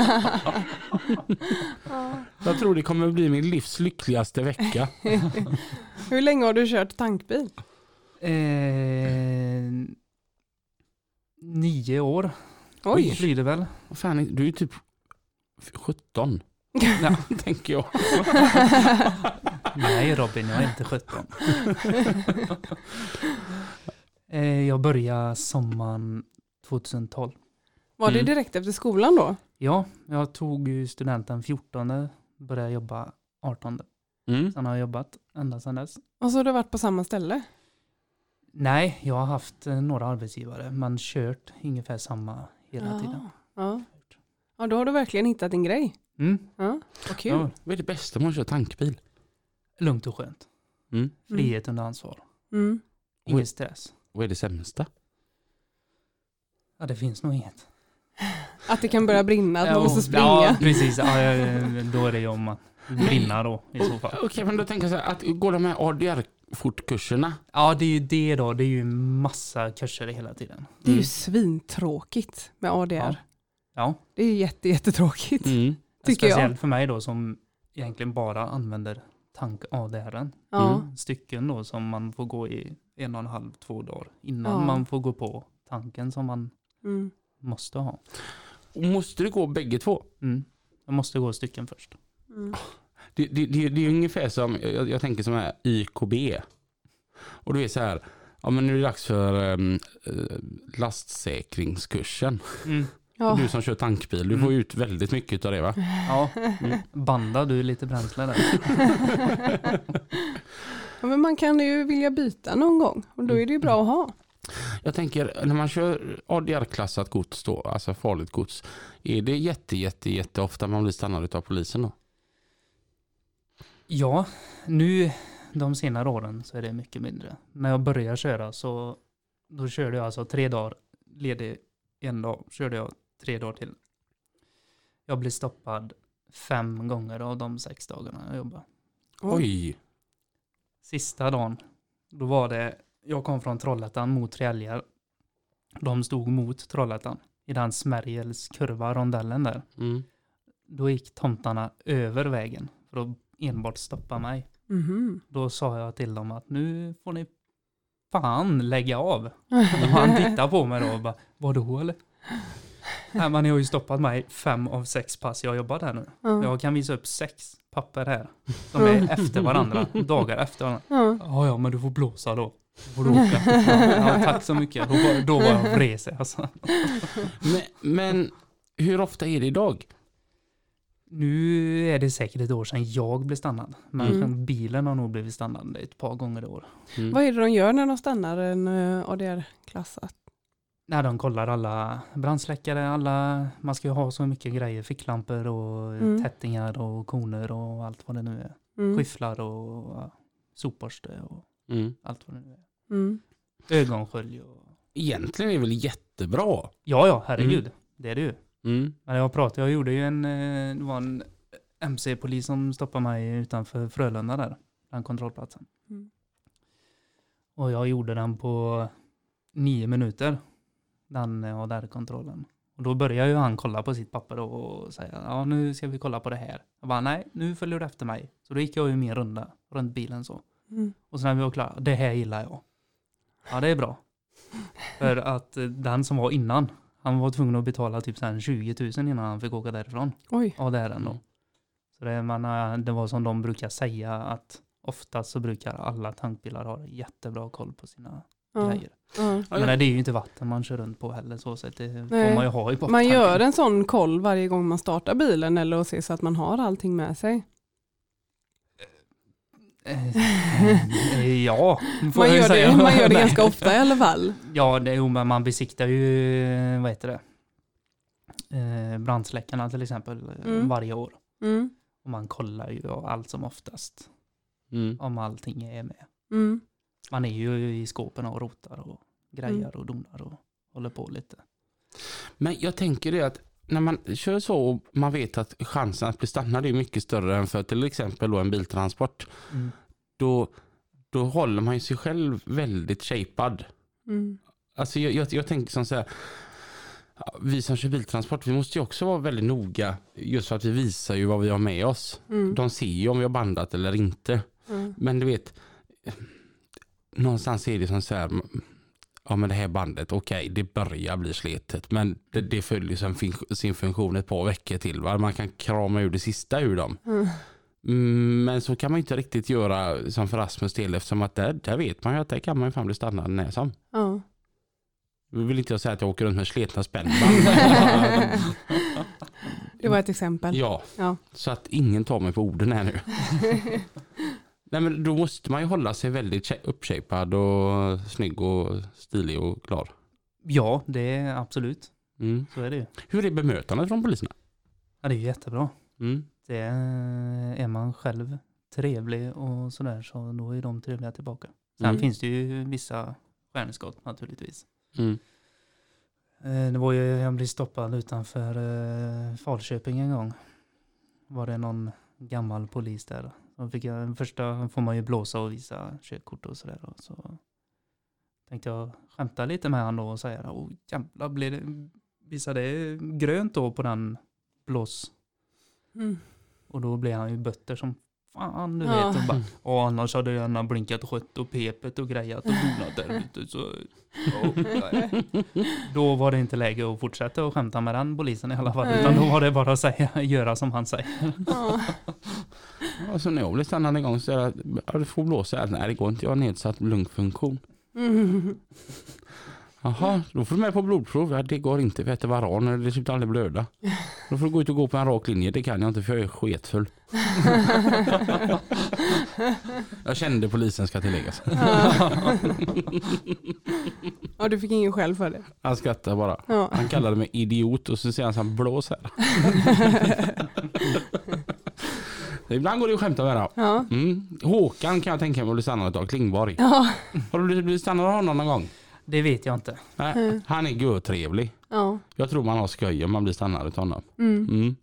Speaker 1: jag tror det kommer bli min livs lyckligaste vecka.
Speaker 2: hur länge har du kört tankbil?
Speaker 6: Eh, nio år
Speaker 2: Oj,
Speaker 6: blir det väl.
Speaker 1: Fan, du är typ 17.
Speaker 6: Ja.
Speaker 1: tänker jag.
Speaker 6: Nej Robin, jag är inte 17. eh, jag började sommaren 2012.
Speaker 2: var det
Speaker 1: Mm.
Speaker 2: direkt efter skolan då?
Speaker 6: Ja, jag tog studenten 14, började jobba 18.
Speaker 1: Mm.
Speaker 6: Sen har jag jobbat ända sedan dess.
Speaker 2: Och så har du varit på samma ställe?
Speaker 6: Nej, jag har haft eh, några arbetsgivare, men kört ungefär samma hela
Speaker 2: ja.
Speaker 6: tiden.
Speaker 2: Ja. ja, då har du verkligen hittat din grej.
Speaker 6: Mm.
Speaker 2: Ja, vad kul.
Speaker 6: Ja,
Speaker 1: Vad är det bästa med att köra tankbil?
Speaker 6: lugnt och skönt.
Speaker 1: Mm.
Speaker 6: Frihet under ansvar.
Speaker 2: Mm.
Speaker 6: Ingen stress.
Speaker 1: Vad är det sämsta?
Speaker 6: Ja, det finns nog inget.
Speaker 2: Att det kan börja brinna, att man
Speaker 6: Ja,
Speaker 2: måste springa.
Speaker 6: Ja, precis. Ja, då är det ju om man brinner då i så fall.
Speaker 1: Okej, men då tänker jag så här, att gå de här ADR-fortkurserna.
Speaker 6: Ja, det är ju det då. Det är ju massa kurser hela tiden.
Speaker 2: Det är ju
Speaker 1: Mm.
Speaker 2: svintråkigt med ADR.
Speaker 6: Ja. Ja,
Speaker 2: Det är jätte, jättetråkigt.
Speaker 1: Mm.
Speaker 2: Tycker jag.
Speaker 6: speciellt för mig då som egentligen bara använder tank-ADR.
Speaker 2: Ja.
Speaker 1: Mm.
Speaker 6: Stycken då som man får gå i en och en halv, två dagar innan
Speaker 2: Ja.
Speaker 6: man får gå på tanken som man
Speaker 2: Mm.
Speaker 6: måste ha.
Speaker 1: Och måste du gå bägge två?
Speaker 6: Mm. Jag måste gå stycken först.
Speaker 2: Mm.
Speaker 1: Det, det, det, det är ungefär som, jag, jag tänker som här YKB. Och du är så här, ja men nu är det dags för um, lastsäkringskursen.
Speaker 6: Mm.
Speaker 2: Ja.
Speaker 1: Du som kör tankbil, du får ut väldigt mycket av det va?
Speaker 6: Ja, banda du lite bränsle där.
Speaker 2: ja, men man kan ju vilja byta någon gång och då är det ju bra att ha.
Speaker 1: Jag tänker när man kör ADR-klassat gods då, alltså farligt gods. Är det jätte, jätte, jätte ofta man blir stannad av polisen då?
Speaker 6: Ja, nu de senare åren så är det mycket mindre. När jag började köra så då körde jag alltså tre dagar ledig en dag, körde jag tre dagar till. Jag blev stoppad fem gånger av de sex dagarna jag jobbade.
Speaker 1: Oj!
Speaker 6: Sista dagen, då var det, jag kom från Trollhättan mot Träljar. De stod mot Trollhättan i den Smärjels kurva, rondellen där.
Speaker 1: Mm.
Speaker 6: Då gick tomtarna över vägen för att enbart stoppa mig.
Speaker 2: Mhm.
Speaker 6: Då sa jag till dem att nu får ni fan lägga av. Och han tittade på mig då och bara, vadå eller? Nej ni har ju stoppat mig fem av sex pass jag har jobbat här nu.
Speaker 2: Ja.
Speaker 6: Jag kan visa upp sex papper här. Som är efter varandra, dagar efter varandra.
Speaker 2: Ja.
Speaker 6: Ja ja men du får blåsa då. Du får åka. Ja, tack så mycket. Då var, då var jag vresig alltså.
Speaker 1: Men, men hur ofta är det idag?
Speaker 6: Nu är det säkert ett år sedan jag blev stannad. Men
Speaker 2: Mm.
Speaker 6: bilen har nog blivit stannad ett par gånger i år.
Speaker 1: Mm.
Speaker 2: Vad är det de gör när de stannar en eh, ADR-klassat?
Speaker 6: När de kollar alla brandsläckare, alla, man ska ju ha så mycket grejer, ficklampor och
Speaker 2: Mm.
Speaker 6: tättingar och koner och allt vad det nu är.
Speaker 2: Mm.
Speaker 6: Skifflar och sopborste och
Speaker 1: Mm.
Speaker 6: allt vad det nu är.
Speaker 2: Mm.
Speaker 6: ögonskölj och...
Speaker 1: Egentligen är det väl jättebra.
Speaker 6: Ja, ja, herregud. Det är det ju.
Speaker 1: Mm.
Speaker 6: Men jag pratade, jag gjorde ju en, eh, det var en MC-polis som stoppade mig utanför Frölunda där, den kontrollplatsen.
Speaker 2: Mm.
Speaker 6: Och jag gjorde den på nio minuter, den ADR-kontrollen. Och då började ju han kolla på sitt papper och säga, ja nu ska vi kolla på det här. Jag bara, nej, nu följer du efter mig. Så då gick jag ju mer runda runt bilen så.
Speaker 2: Mm.
Speaker 6: Och sen när vi var klara, det här gillar jag. Ja, det är bra. För att eh, den som var innan, han var tvungen att betala typ så här 20 000 innan han fick åka därifrån.
Speaker 2: Oj.
Speaker 6: Ja, det är den då. Så det, man, eh, det var som de brukar säga att oftast så brukar alla tankbilar ha jättebra koll på sina. Grejer.
Speaker 2: Ja.
Speaker 6: Men det är ju inte vatten man kör runt på heller så, det får man ju ha i
Speaker 2: Man gör en sån koll varje gång man startar bilen eller att se så att man har allting med sig.
Speaker 6: Eh, eh, ja, får
Speaker 2: Man gör, det, man gör det ganska ofta i alla fall.
Speaker 6: Ja, det, jo, men man besiktar ju, vad heter det, eh, brandsläckarna till exempel
Speaker 2: Mm.
Speaker 6: varje år.
Speaker 2: Mm.
Speaker 6: Och man kollar ju allt som oftast
Speaker 1: Mm.
Speaker 6: om allting är med.
Speaker 2: Mm.
Speaker 6: Man är ju i skåpen och rotar och grejer
Speaker 2: Mm.
Speaker 6: och donar och håller på lite.
Speaker 1: Men jag tänker det att när man kör så och man vet att chansen att bli stannad är mycket större än för till exempel då en biltransport. Då, då håller man ju sig själv väldigt shapead.
Speaker 2: Mm.
Speaker 1: Alltså jag, jag, jag tänker som så här. Vi som kör biltransport, vi måste ju också vara väldigt noga just för att vi visar ju vad vi har med oss.
Speaker 2: Mm.
Speaker 1: De ser ju om vi har bandat eller inte.
Speaker 2: Mm.
Speaker 1: Men du vet, någonstans är det som så här, ja men det här bandet, okej det börjar bli sletet men det, det följer sin, fin- sin funktion ett par veckor till. Va? Man kan krama ur det sista ur dem.
Speaker 2: Mm.
Speaker 1: Mm, Men så kan man inte riktigt göra som för Rasmus del eftersom att där, där vet man ju att där kan man ju fan bli stannad när som.
Speaker 2: Ja.
Speaker 1: Nu vill inte jag säga att jag åker runt med sletna spännband.
Speaker 2: Det var ett exempel.
Speaker 1: ja,
Speaker 2: Ja.
Speaker 1: så att ingen tar mig på orden här nu. Nej men då måste man ju hålla sig väldigt uppshapad och snygg och stilig och klar.
Speaker 6: Ja, det är absolut.
Speaker 1: Mm.
Speaker 6: Så är det ju.
Speaker 1: Hur är bemötandet från poliserna?
Speaker 6: Ja, det är jättebra.
Speaker 1: Mm.
Speaker 6: Det är, är man själv trevlig och sådär så då är de trevliga tillbaka. Sen
Speaker 1: Mm.
Speaker 6: finns det ju vissa stjärnskott naturligtvis.
Speaker 1: Mm.
Speaker 6: Eh, Det var ju, jag blev stoppad utanför eh, Falköping en gång. Var det någon gammal polis där. Så fick jag, första får man ju blåsa och visa körkort och sådär. Så tänkte jag skämta lite med honom då och säga, åh jävlar, blir det, visade det grönt då på den blås?
Speaker 2: Mm.
Speaker 6: Och då blev han ju bötter som fan du
Speaker 2: Ja.
Speaker 6: vet. Och, bara, och annars hade jag gärna blinkat rött och pepet och grejat och donat där ute. Så, nej. då var det inte läge att fortsätta och skämta med den polisen i alla fall. Utan då var det bara att säga, göra som han säger.
Speaker 2: Ja.
Speaker 1: Alltså när jag blev stannad en gång så är det, ja, du får blåsa. Nej det går inte, jag har nedsatt lungfunktion.
Speaker 2: Mm.
Speaker 1: Jaha, då får du med på blodprov. Ja, det går inte, vi äter varan det slutar aldrig blöda. Då får du gå ut och gå på en rak linje. Det kan jag inte för jag är sketfull. jag kände polisen ska tilläggas.
Speaker 2: ja, du fick ingen skäll för det.
Speaker 1: Han skrattar bara.
Speaker 2: Ja.
Speaker 1: Han kallade mig idiot och så säger han så här, blås här. Ibland går det att skämta med det.
Speaker 2: Ja.
Speaker 1: Mm. Håkan kan jag tänka mig att bli stannad av Klingborg.
Speaker 2: Ja.
Speaker 1: Har du blivit stannad av honom någon gång?
Speaker 6: Det vet jag inte.
Speaker 1: Nej, han är görtrevlig.
Speaker 2: ja.
Speaker 1: Jag tror man har skoj om man blir stannad av honom.
Speaker 2: Mm.
Speaker 1: Mm.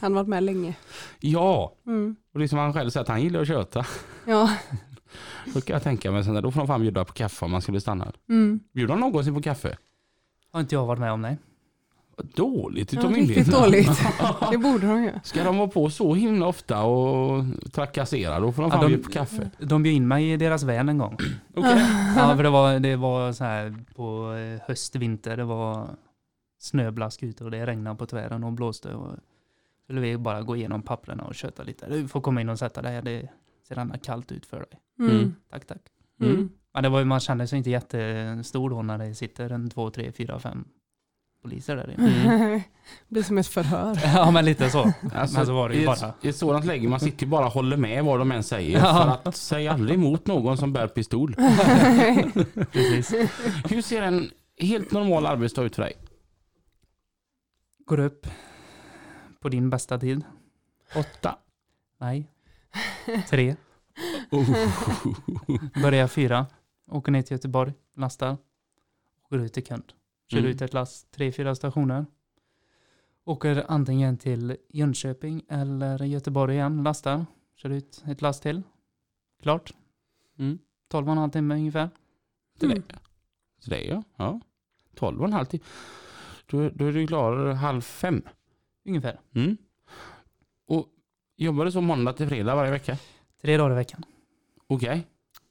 Speaker 2: Han har varit med länge.
Speaker 1: Ja,
Speaker 2: Mm.
Speaker 1: och det som han själv säger att han gillar att köta.
Speaker 2: Ja.
Speaker 1: Då kan jag tänka mig då får de fan bjuda på kaffe om man ska bli stannad.
Speaker 2: Mm.
Speaker 1: Bjuder de någonsin på kaffe?
Speaker 6: Har inte jag varit med om nej.
Speaker 1: Dåligt
Speaker 2: Ja,
Speaker 1: utav
Speaker 2: riktigt
Speaker 1: myndigheterna.
Speaker 2: dåligt. Det borde de ju.
Speaker 1: Ska de vara på så himla ofta och trakassera, då får de fan
Speaker 6: Ja, de-
Speaker 1: bjuda på kaffe.
Speaker 6: De bjöd in mig i deras van en gång.
Speaker 1: Okej.
Speaker 6: Ja, för det var, det var så här på eh, höst, vinter, det var snöblask ute och det regnade på tvären och blåste. Och skulle vi bara gå igenom papperna och köta lite. Du får komma in och sätta dig, det ser annars kallt ut för dig.
Speaker 2: Mm.
Speaker 1: Mm.
Speaker 6: Tack, tack.
Speaker 2: Mm.
Speaker 6: Men det var, ju- man kände sig inte jättestor då när det sitter en två, tre, fyra, fem poliser där inne.
Speaker 1: Mm.
Speaker 2: Det blir som ett förhör.
Speaker 6: Ja, men lite så.
Speaker 1: Alltså,
Speaker 6: Men så var det ju
Speaker 1: i,
Speaker 6: bara.
Speaker 1: I ett sådant läge, man sitter ju bara och håller med vad de än säger. För att säga aldrig emot någon som bär pistol.
Speaker 6: Precis.
Speaker 1: Hur ser en helt normal arbetsdag ut för dig?
Speaker 6: Går upp på din bästa tid.
Speaker 1: Åtta.
Speaker 6: Nej. Tre.
Speaker 1: Oh.
Speaker 6: Börjar fyra. Åker ner till Göteborg, lastar. Åker ut till kund. Kör
Speaker 1: Mm.
Speaker 6: ut ett last, tre, fyra stationer. Åker antingen till Jönköping eller Göteborg igen, lastar. Kör ut ett last till. Klart.
Speaker 1: Mm.
Speaker 6: 12 och en halv timme ungefär.
Speaker 1: Så
Speaker 2: Mm.
Speaker 1: det, så det är jag. Ja. 12 och en halv timme. Då, då är du klar halv fem.
Speaker 6: Ungefär.
Speaker 1: Mm. Och jobbar du så måndag till fredag varje vecka?
Speaker 6: Tre dagar i veckan.
Speaker 1: Okej.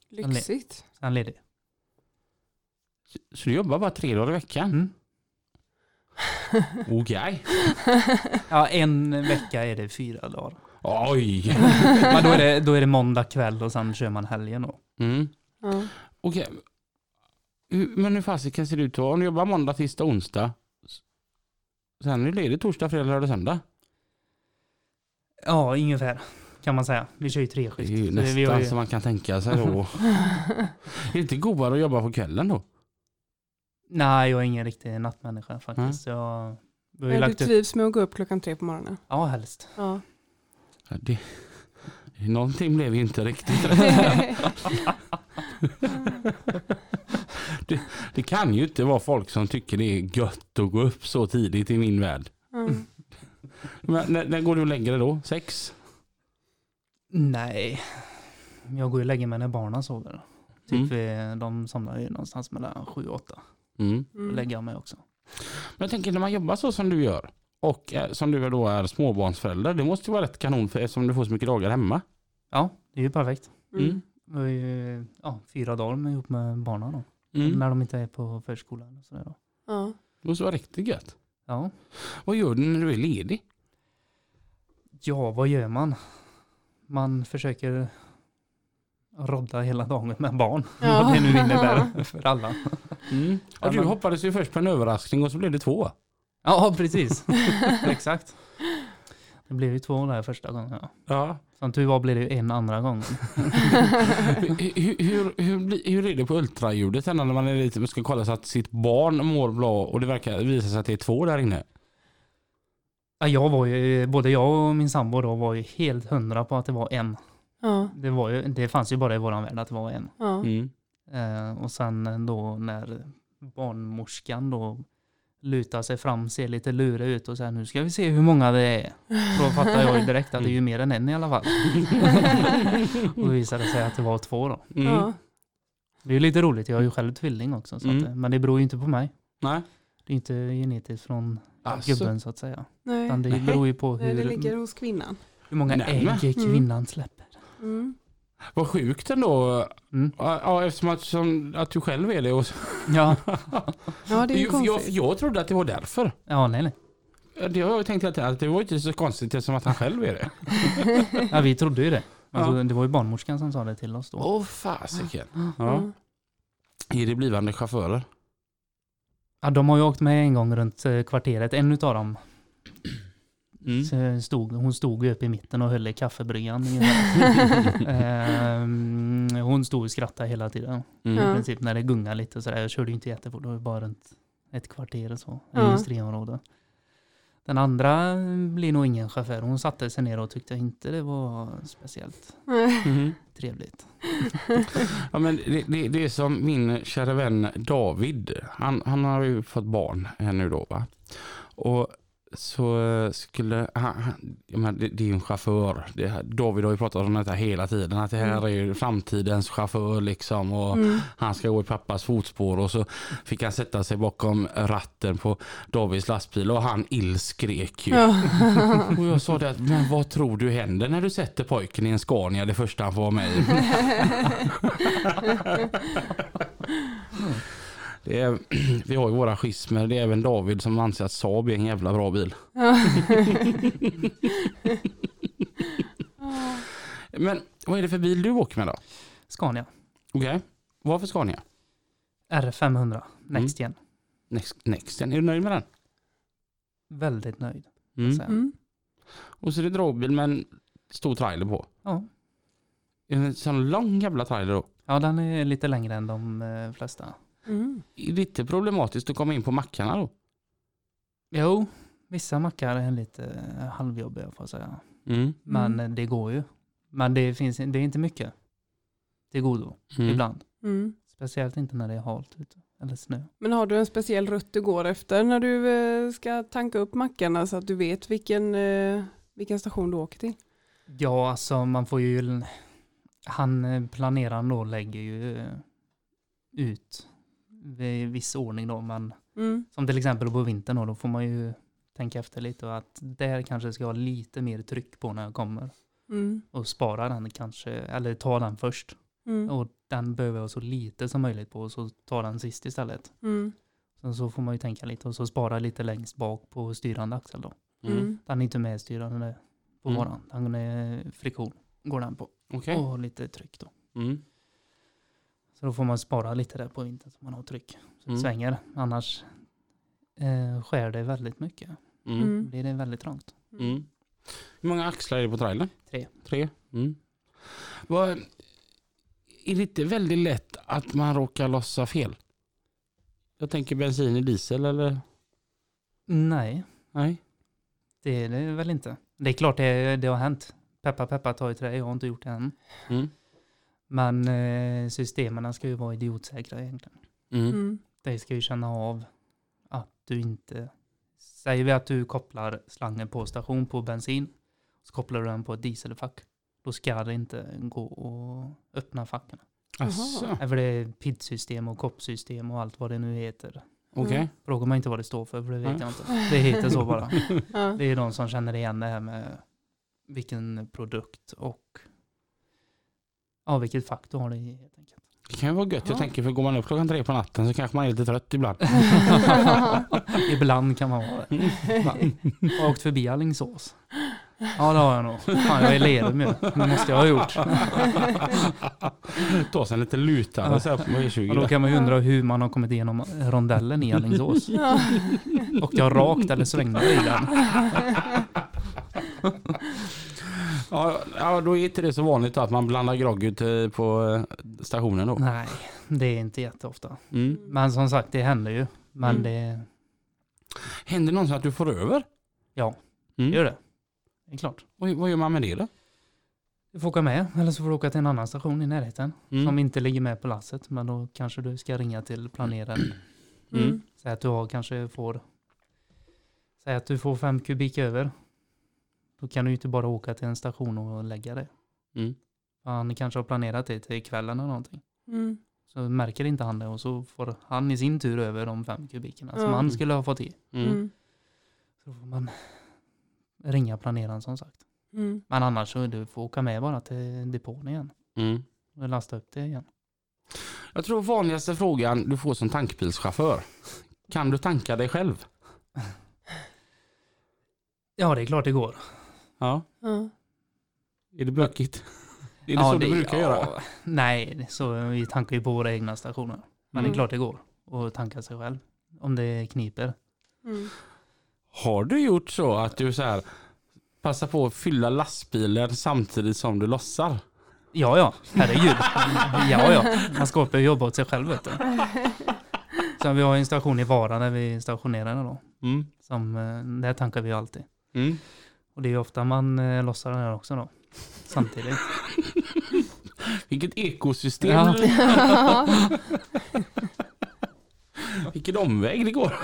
Speaker 2: Lyxigt.
Speaker 6: Sen ledig.
Speaker 1: Så du jobbar bara tre dagar i veckan?
Speaker 6: Mm.
Speaker 1: Okej.
Speaker 6: Ja, en vecka är det fyra dagar.
Speaker 1: Oj.
Speaker 6: Men då är, det, då är det måndag kväll och sen kör man helgen då.
Speaker 1: Mm.
Speaker 2: Ja.
Speaker 1: Okej. Hur- Men hur fasiken ser det ut då? Om du jobbar måndag, tisdag, onsdag. Sen är du ledig torsdag, fredag, lördag, söndag.
Speaker 6: Ja, ungefär kan man säga. Vi kör ju
Speaker 1: Det
Speaker 6: treskift.
Speaker 1: är ju
Speaker 6: Så vi har
Speaker 1: nästan
Speaker 6: ju-
Speaker 1: som man kan tänka sig då. är det inte godare att jobba på kvällen då?
Speaker 6: Nej, jag är ingen riktig nattmänniska faktiskt. Jag, vi har ju
Speaker 2: Men du
Speaker 6: lagt upp...
Speaker 2: trivs med att gå upp klockan tre på morgonen?
Speaker 6: Ja, helst.
Speaker 2: Ja.
Speaker 1: Ja, det, någonting blev ju inte riktigt rätt. det, det kan ju inte vara folk som tycker det är gött att gå upp så tidigt i min värld.
Speaker 2: Mm.
Speaker 1: Men när, när går du och lägger dig då? Sex?
Speaker 6: Nej. Jag går ju och lägger mig när barnen sover. Typ
Speaker 1: Mm.
Speaker 6: de somnar ju någonstans mellan sju och åtta.
Speaker 1: Mm.
Speaker 2: Mm.
Speaker 6: lägger jag mig också.
Speaker 1: Men jag tänker när man jobbar så som du gör och eh, som du då är småbarnsförälder. Det måste ju vara rätt kanon för, eftersom du får så mycket dagar hemma.
Speaker 6: Ja, det är ju perfekt.
Speaker 2: Mm.
Speaker 6: Vi har ju ja, fyra dagar med, ihop med barnen då.
Speaker 1: Mm.
Speaker 6: När de inte är på förskolan. Och sådär då.
Speaker 2: Ja.
Speaker 1: Det måste vara riktigt gött.
Speaker 6: Ja.
Speaker 1: Vad gör du när du är ledig?
Speaker 6: ja, vad gör man? Man försöker rodda hela dagen med barn.
Speaker 2: Ja.
Speaker 6: Vad det nu innebär för alla.
Speaker 1: Mm. Ja, du hoppades ju först på en överraskning och så blev det två.
Speaker 6: Ja, precis. Exakt. Det blev ju två där första gången. Ja.
Speaker 1: Ja.
Speaker 6: Som tur var blev det ju en andra gång.
Speaker 1: hur, hur, hur, hur, är det på ultraljudet när man är lite, ska kolla så att sitt barn mår bra och det verkar visa sig att det är två där inne?
Speaker 6: Ja, jag var ju, både jag och min sambo då var ju helt hundra på att det var en.
Speaker 2: Ja.
Speaker 6: Det, var ju, det fanns ju bara i våran värld att det var en.
Speaker 2: Ja.
Speaker 1: Mm.
Speaker 6: Eh, och sen då när barnmorskan då lutar sig fram, ser lite lurig ut och säger nu ska vi se hur många det är. Då fattar jag ju direkt att det är ju mer än en i alla fall. och visade det sig att det var två då.
Speaker 1: Mm.
Speaker 2: Ja.
Speaker 6: Det är ju lite roligt, jag är ju själv tvilling också. Så
Speaker 1: Mm.
Speaker 6: att, men det beror ju inte på mig.
Speaker 1: Nej.
Speaker 6: Det är inte genetiskt från
Speaker 1: Alltså.
Speaker 6: gubben så att säga.
Speaker 2: Nej.
Speaker 6: Utan det beror ju på
Speaker 2: Nej, det
Speaker 6: hur,
Speaker 2: ligger hos kvinnan.
Speaker 6: hur många
Speaker 1: Nej,
Speaker 6: ägg kvinnan släpper.
Speaker 2: Mm.
Speaker 1: Vad sjukt ändå.
Speaker 6: Mm.
Speaker 1: Ja, eftersom att, som, att du själv är det. Och,
Speaker 6: Ja.
Speaker 2: Ja, det är ju
Speaker 1: jag, jag,
Speaker 2: konstigt.
Speaker 1: jag trodde att det var därför.
Speaker 6: ja, nej nej.
Speaker 1: Det har jag tänkt hela tiden, att det var inte så konstigt eftersom att han själv är det.
Speaker 6: Ja, vi trodde ju det. Alltså,
Speaker 1: Ja.
Speaker 6: Det var ju barnmorskan som sa det till oss då.
Speaker 1: Åh fasiken. Ja.
Speaker 2: Ja.
Speaker 1: Är det blivande chaufförer?
Speaker 6: Ja, de har ju åkt med en gång runt eh, kvarteret, en utav dem.
Speaker 1: Mm.
Speaker 6: Så stod, hon stod ju uppe i mitten och höll i kaffebryggan. Ehm, hon stod och skrattade hela tiden.
Speaker 1: Mm.
Speaker 6: I princip när det gungar lite och sådär. Jag körde ju inte jättefort, det var bara runt ett kvarter och så.
Speaker 2: Ja.
Speaker 6: Industriområde. Den andra blir nog ingen chaufför. Hon satte sig ner och tyckte inte det var speciellt
Speaker 1: Mhm.
Speaker 6: trevligt.
Speaker 1: Ja, men det, det, det är som min kära vän David. Han, han har ju fått barn här nu då. Va? Och så eh, skulle han, han det, det är ju en chaufför. Det, David har ju pratat om detta hela tiden. Att det här är ju framtidens chaufför liksom. Och
Speaker 2: Mm.
Speaker 1: han ska gå i pappas fotspår. Och så fick han sätta sig bakom ratten på Davids lastbil. Och han illskrek ju.
Speaker 2: Ja.
Speaker 1: Och jag sa det att, men vad tror du händer när du sätter pojken i en Scania det första han får vara med i? Det är, vi har ju våra schismer. Det är även David som anser att Saab är en jävla bra bil. Men vad är det för bil du åker med då?
Speaker 6: Scania.
Speaker 1: Okej, vad för Scania?
Speaker 6: R500. Next gen.
Speaker 1: Next, Nexten, är du nöjd med den?
Speaker 6: Väldigt nöjd.
Speaker 1: Mm.
Speaker 6: säga.
Speaker 2: Mm.
Speaker 1: Och så är det dragbil med en stor trailer på.
Speaker 6: Ja.
Speaker 1: Är det En sån lång jävla trailer då.
Speaker 6: ja, den är lite längre än de eh, flesta.
Speaker 2: Mm.
Speaker 1: Lite problematiskt att komma in på mackarna då?
Speaker 6: Jo, vissa mackar är lite halvjobbiga får jag säga.
Speaker 1: Mm.
Speaker 6: Men
Speaker 2: Mm.
Speaker 6: det går ju. Men det, finns, det är inte mycket till godo
Speaker 1: Mm.
Speaker 6: ibland.
Speaker 2: Mm.
Speaker 6: Speciellt inte när det är halt ute. Eller snö.
Speaker 2: Men har du en speciell rutt du går efter när du eh, ska tanka upp mackarna så att du vet vilken, eh, vilken station du åker till?
Speaker 6: Ja, alltså man får ju... Han eh, planeraren då lägger ju ut i viss ordning då, men
Speaker 2: Mm.
Speaker 6: som till exempel på vintern då, då får man ju tänka efter lite och att där kanske ska ha lite mer tryck på när jag kommer
Speaker 2: Mm.
Speaker 6: och spara den kanske, eller ta den först.
Speaker 2: Mm.
Speaker 6: Och den behöver jag så lite som möjligt på och så ta den sist istället.
Speaker 2: Mm.
Speaker 6: Så, så får man ju tänka lite och så spara lite längst bak på styrande axel då.
Speaker 2: Mm.
Speaker 6: Den är inte medstyrande på
Speaker 1: Mm.
Speaker 6: våran. Den är friktion går den på.
Speaker 1: Okej.
Speaker 6: Och lite tryck då.
Speaker 1: Mm.
Speaker 6: Så då får man spara lite där på vintern så man har tryck. Så det
Speaker 1: Mm.
Speaker 6: svänger. Annars eh, skär det väldigt mycket.
Speaker 1: Mm.
Speaker 2: Mm.
Speaker 6: Blir det väldigt trångt.
Speaker 1: Mm. Hur många axlar är det på trailern?
Speaker 6: Tre.
Speaker 1: Tre? Mm. Vad, är det inte väldigt lätt att man råkar lossa fel? Jag tänker bensin i diesel eller?
Speaker 6: Nej,
Speaker 1: Nej.
Speaker 6: det är det väl inte. Det är klart det, det har hänt. Peppa peppa tar i trä, jag har inte gjort det än.
Speaker 1: Mm.
Speaker 6: Men eh, systemen ska ju vara idiotsäkra egentligen.
Speaker 1: Mm.
Speaker 2: Mm.
Speaker 6: Det ska ju känna av att du inte... Säger vi att du kopplar slangen på station på bensin, så kopplar du den på ett dieselfack. Då ska det inte gå att öppna facken. För det är PID-system och koppsystem och allt vad det nu heter.
Speaker 1: okej.
Speaker 6: Fråga mig inte vad det står för, för det vet
Speaker 1: Nej.
Speaker 6: jag inte. Det heter så bara. Det är de som känner igen det här med vilken produkt och ja, vilket fack du har det i helt enkelt.
Speaker 1: Det kan ju vara gött. Jag
Speaker 2: Ja.
Speaker 1: tänker för går man upp klockan tre på natten så kanske man är lite trött ibland.
Speaker 6: Ibland kan man vara det. Jag har åkt förbi Alingsås. Ja det har jag nog. Fan jag är Lerum ju. Det måste jag ha gjort.
Speaker 1: Ta sig en liten lutare så här på E20.
Speaker 6: Och då kan man ju undra hur man har kommit igenom rondellen i Alingsås. Och jag rakt eller svängde i den.
Speaker 1: Ja, ja, då är inte det så vanligt att man blandar grogg ute på eh, stationen då.
Speaker 6: Nej, det är inte jätteofta.
Speaker 1: Mm.
Speaker 6: Men som sagt det händer ju. Men
Speaker 2: Mm.
Speaker 6: det
Speaker 1: Händer det någonsin att du får över?
Speaker 6: Ja.
Speaker 1: Mm.
Speaker 6: gör det. Det är klart.
Speaker 1: Och vad gör man med det då?
Speaker 6: Du får åka med eller så får du åka till en annan station i närheten.
Speaker 1: Mm.
Speaker 6: Som inte ligger med på lasset. Men då kanske du ska ringa till planeraren.
Speaker 2: Mm.
Speaker 6: Säg att du har, kanske får Säg att du får fem kubik över. Då kan du ju inte bara åka till en station och lägga det.
Speaker 1: Mm.
Speaker 6: Han kanske har planerat det till kvällen eller någonting.
Speaker 2: Mm.
Speaker 6: Så märker inte han det och så får han i sin tur över de fem kubikerna som
Speaker 2: Ja.
Speaker 6: han skulle ha fått i.
Speaker 1: Mm.
Speaker 2: Mm.
Speaker 6: Så får man ringa planeraren som sagt.
Speaker 2: Mm.
Speaker 6: Men annars så du får åka med bara till depån igen.
Speaker 1: Mm.
Speaker 6: Och lasta upp det igen.
Speaker 1: Jag tror vanligaste frågan du får som tankbilschaufför. Kan du tanka dig själv?
Speaker 6: Ja det är klart det går.
Speaker 1: Ja.
Speaker 2: Ja.
Speaker 1: Är det bökigt? Är det
Speaker 6: ja,
Speaker 1: så du brukar
Speaker 6: ja,
Speaker 1: göra?
Speaker 6: Nej, så vi tankar ju på våra egna stationer. Men det
Speaker 2: Mm.
Speaker 6: är klart det går att tanka sig själv. Om det kniper.
Speaker 2: Mm.
Speaker 1: Har du gjort så att du så här passar på att fylla lastbilen samtidigt som du lossar?
Speaker 6: Ja, ja, herregud. ja, ja. Man ska upp och jobba åt sig själv vet du. Så vi har en station i Vara där vi är stationerade då.
Speaker 1: Mm.
Speaker 6: Som, eh, där tankar vi ju alltid.
Speaker 1: Mm.
Speaker 6: Och det är ofta man eh, lossar den här också då. Samtidigt.
Speaker 1: Vilket ekosystem.
Speaker 6: Ja.
Speaker 1: Vilken omväg det går.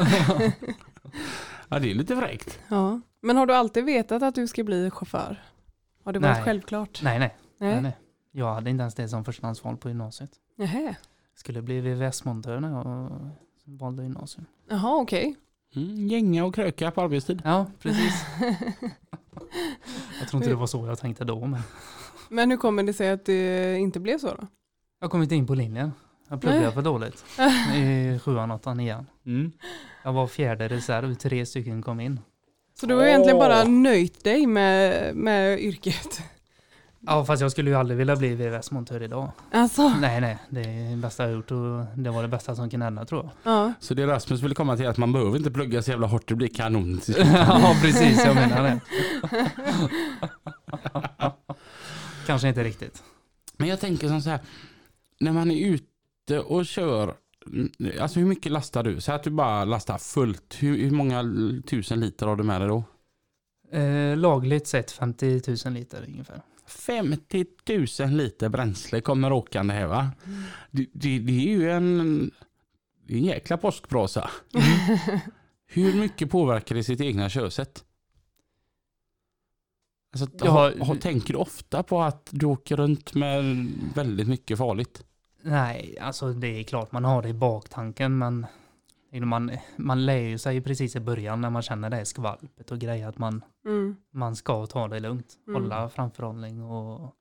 Speaker 1: ja, det är lite fräckt.
Speaker 2: ja. Men har du alltid vetat att du ska bli chaufför? Har det varit
Speaker 6: Nej.
Speaker 2: självklart?
Speaker 6: Nej, nej,
Speaker 2: Nej.
Speaker 6: nej, nej. Jag hade inte ens det som förstahandsval på gymnasiet.
Speaker 2: Nähä.
Speaker 6: Skulle bli VVS-montör när jag valde gymnasium.
Speaker 2: Jaha, okej.
Speaker 1: Mm, gänga och kröka på arbetstid.
Speaker 6: Ja, precis. jag tror inte det var så jag tänkte då, men
Speaker 2: Men hur kommer det sig att det inte blev så då?
Speaker 6: jag kom inte in på linjen. Jag pluggade
Speaker 2: Nej.
Speaker 6: för dåligt. I sjuan, åttan, nian.
Speaker 1: Mm.
Speaker 6: Jag var fjärde reserv, tre stycken kom in.
Speaker 2: Så du har egentligen bara nöjt dig med, med yrket?
Speaker 6: Ja, fast jag skulle ju aldrig vilja bli VVS-montör idag.
Speaker 2: Alltså,
Speaker 6: Nej, nej, det är det bästa jag gjort och det var det bästa som kunde hända tror jag.
Speaker 2: ja.
Speaker 1: Så det Rasmus ville komma till är att man behöver inte plugga så jävla hårt, det blir kanon.
Speaker 6: ja, precis, jag menar det. Kanske inte riktigt.
Speaker 1: Men jag tänker som så här, när man är ute och kör, alltså hur mycket lastar du? Så att du bara lastar fullt, hur, hur många tusen liter har du med dig då?
Speaker 6: Eh, lagligt sett 50 000 liter ungefär.
Speaker 1: 50 000 liter bränsle kommer åkande här va? Det, det, det är ju en, det är en jäkla påskbrasa. Hur mycket påverkar det sitt egna körsätt? Alltså,
Speaker 6: Ja,
Speaker 1: har, har, tänker du ofta på att du åker runt med väldigt mycket farligt?
Speaker 6: Nej, alltså det är klart man har det i baktanken men man, man lär ju sig precis i början när man känner det skvalpet och grejer att man,
Speaker 2: Mm.
Speaker 6: man ska ta det lugnt.
Speaker 2: Mm.
Speaker 6: Hålla framförhållning och,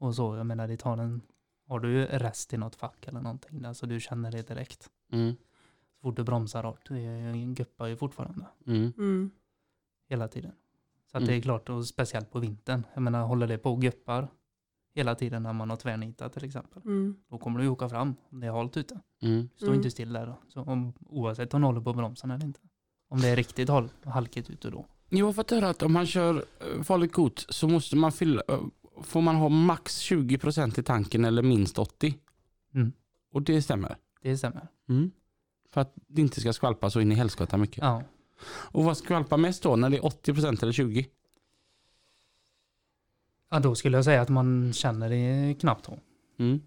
Speaker 6: och så. Jag menar det tar en, har du rest i något fack eller någonting där så du känner det direkt.
Speaker 1: Mm.
Speaker 6: Så fort du bromsar rakt, det guppar ju fortfarande
Speaker 1: Mm.
Speaker 2: Mm.
Speaker 6: hela tiden. Så att
Speaker 1: Mm.
Speaker 6: det är klart, och speciellt på vintern. Jag menar håller det på och guppar hela tiden när man har tvärnitat till exempel.
Speaker 2: Mm.
Speaker 6: Då kommer du ju åka fram om det är halt ute.
Speaker 1: Mm.
Speaker 6: Stå
Speaker 2: Mm.
Speaker 6: inte still där. då. Så om, oavsett om du håller på bromsen eller inte. Om det är riktigt hal, halkigt ute då.
Speaker 1: Jag har fått höra att om man kör eh, farligt gods så måste man fylla, eh, får man ha max 20% i tanken eller minst 80.
Speaker 6: Mm.
Speaker 1: Och det stämmer.
Speaker 6: Det stämmer.
Speaker 1: Mm. För att det inte ska skvalpa så in i helskotta mycket.
Speaker 6: Ja.
Speaker 1: Och vad skvalpar mest då? När det är 80% eller 20%?
Speaker 6: Ja, då skulle jag säga att man känner det knappt då.
Speaker 1: Mm.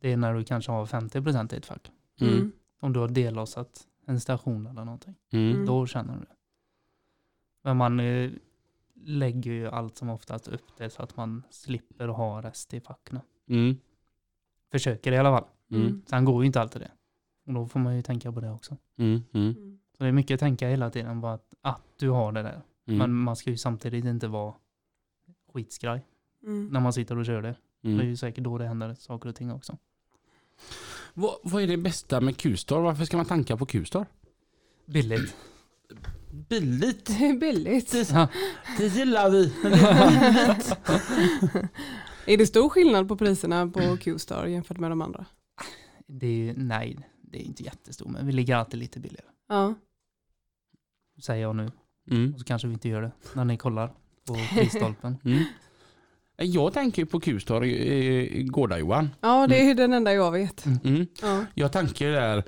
Speaker 6: Det är när du kanske har 50% i ett fack.
Speaker 1: Mm.
Speaker 2: Mm.
Speaker 6: Om du har dellossat en station eller någonting.
Speaker 1: Mm.
Speaker 2: Mm.
Speaker 6: Då känner du det. Men man eh, lägger ju allt som oftast upp det så att man slipper ha rest i facken.
Speaker 1: Mm.
Speaker 6: Försöker i alla fall.
Speaker 1: Mm.
Speaker 6: Sen går ju inte alltid det. Och då får man ju tänka på det också.
Speaker 1: Mm. Mm.
Speaker 2: Mm.
Speaker 6: Så det är mycket att tänka hela tiden på att, att du har det där.
Speaker 1: Mm.
Speaker 6: Men man ska ju samtidigt inte vara skitskraj
Speaker 2: Mm.
Speaker 6: när man sitter och kör det. Det är
Speaker 1: Mm.
Speaker 6: ju säkert då det händer saker och ting också.
Speaker 1: Vad, vad är det bästa med Q-star? Varför ska man tanka på Q-star?
Speaker 6: Billigt.
Speaker 1: Billigt.
Speaker 2: Det är billigt.
Speaker 6: Ja.
Speaker 1: Det gillar vi.
Speaker 2: är det stor skillnad på priserna på Q-star jämfört med de andra?
Speaker 6: Det är nej, det är inte jättestor, men vi ligger alltid lite billigare.
Speaker 2: Ja.
Speaker 6: Säger jag nu.
Speaker 1: Mm.
Speaker 6: Och så kanske vi inte gör det när ni kollar på prisstolpen.
Speaker 1: Mm. Jag tänker på Q-star i, i Gårda Johan.
Speaker 2: ja, det är ju den enda jag vet.
Speaker 1: Mm.
Speaker 2: Ja,
Speaker 1: Jag tänker där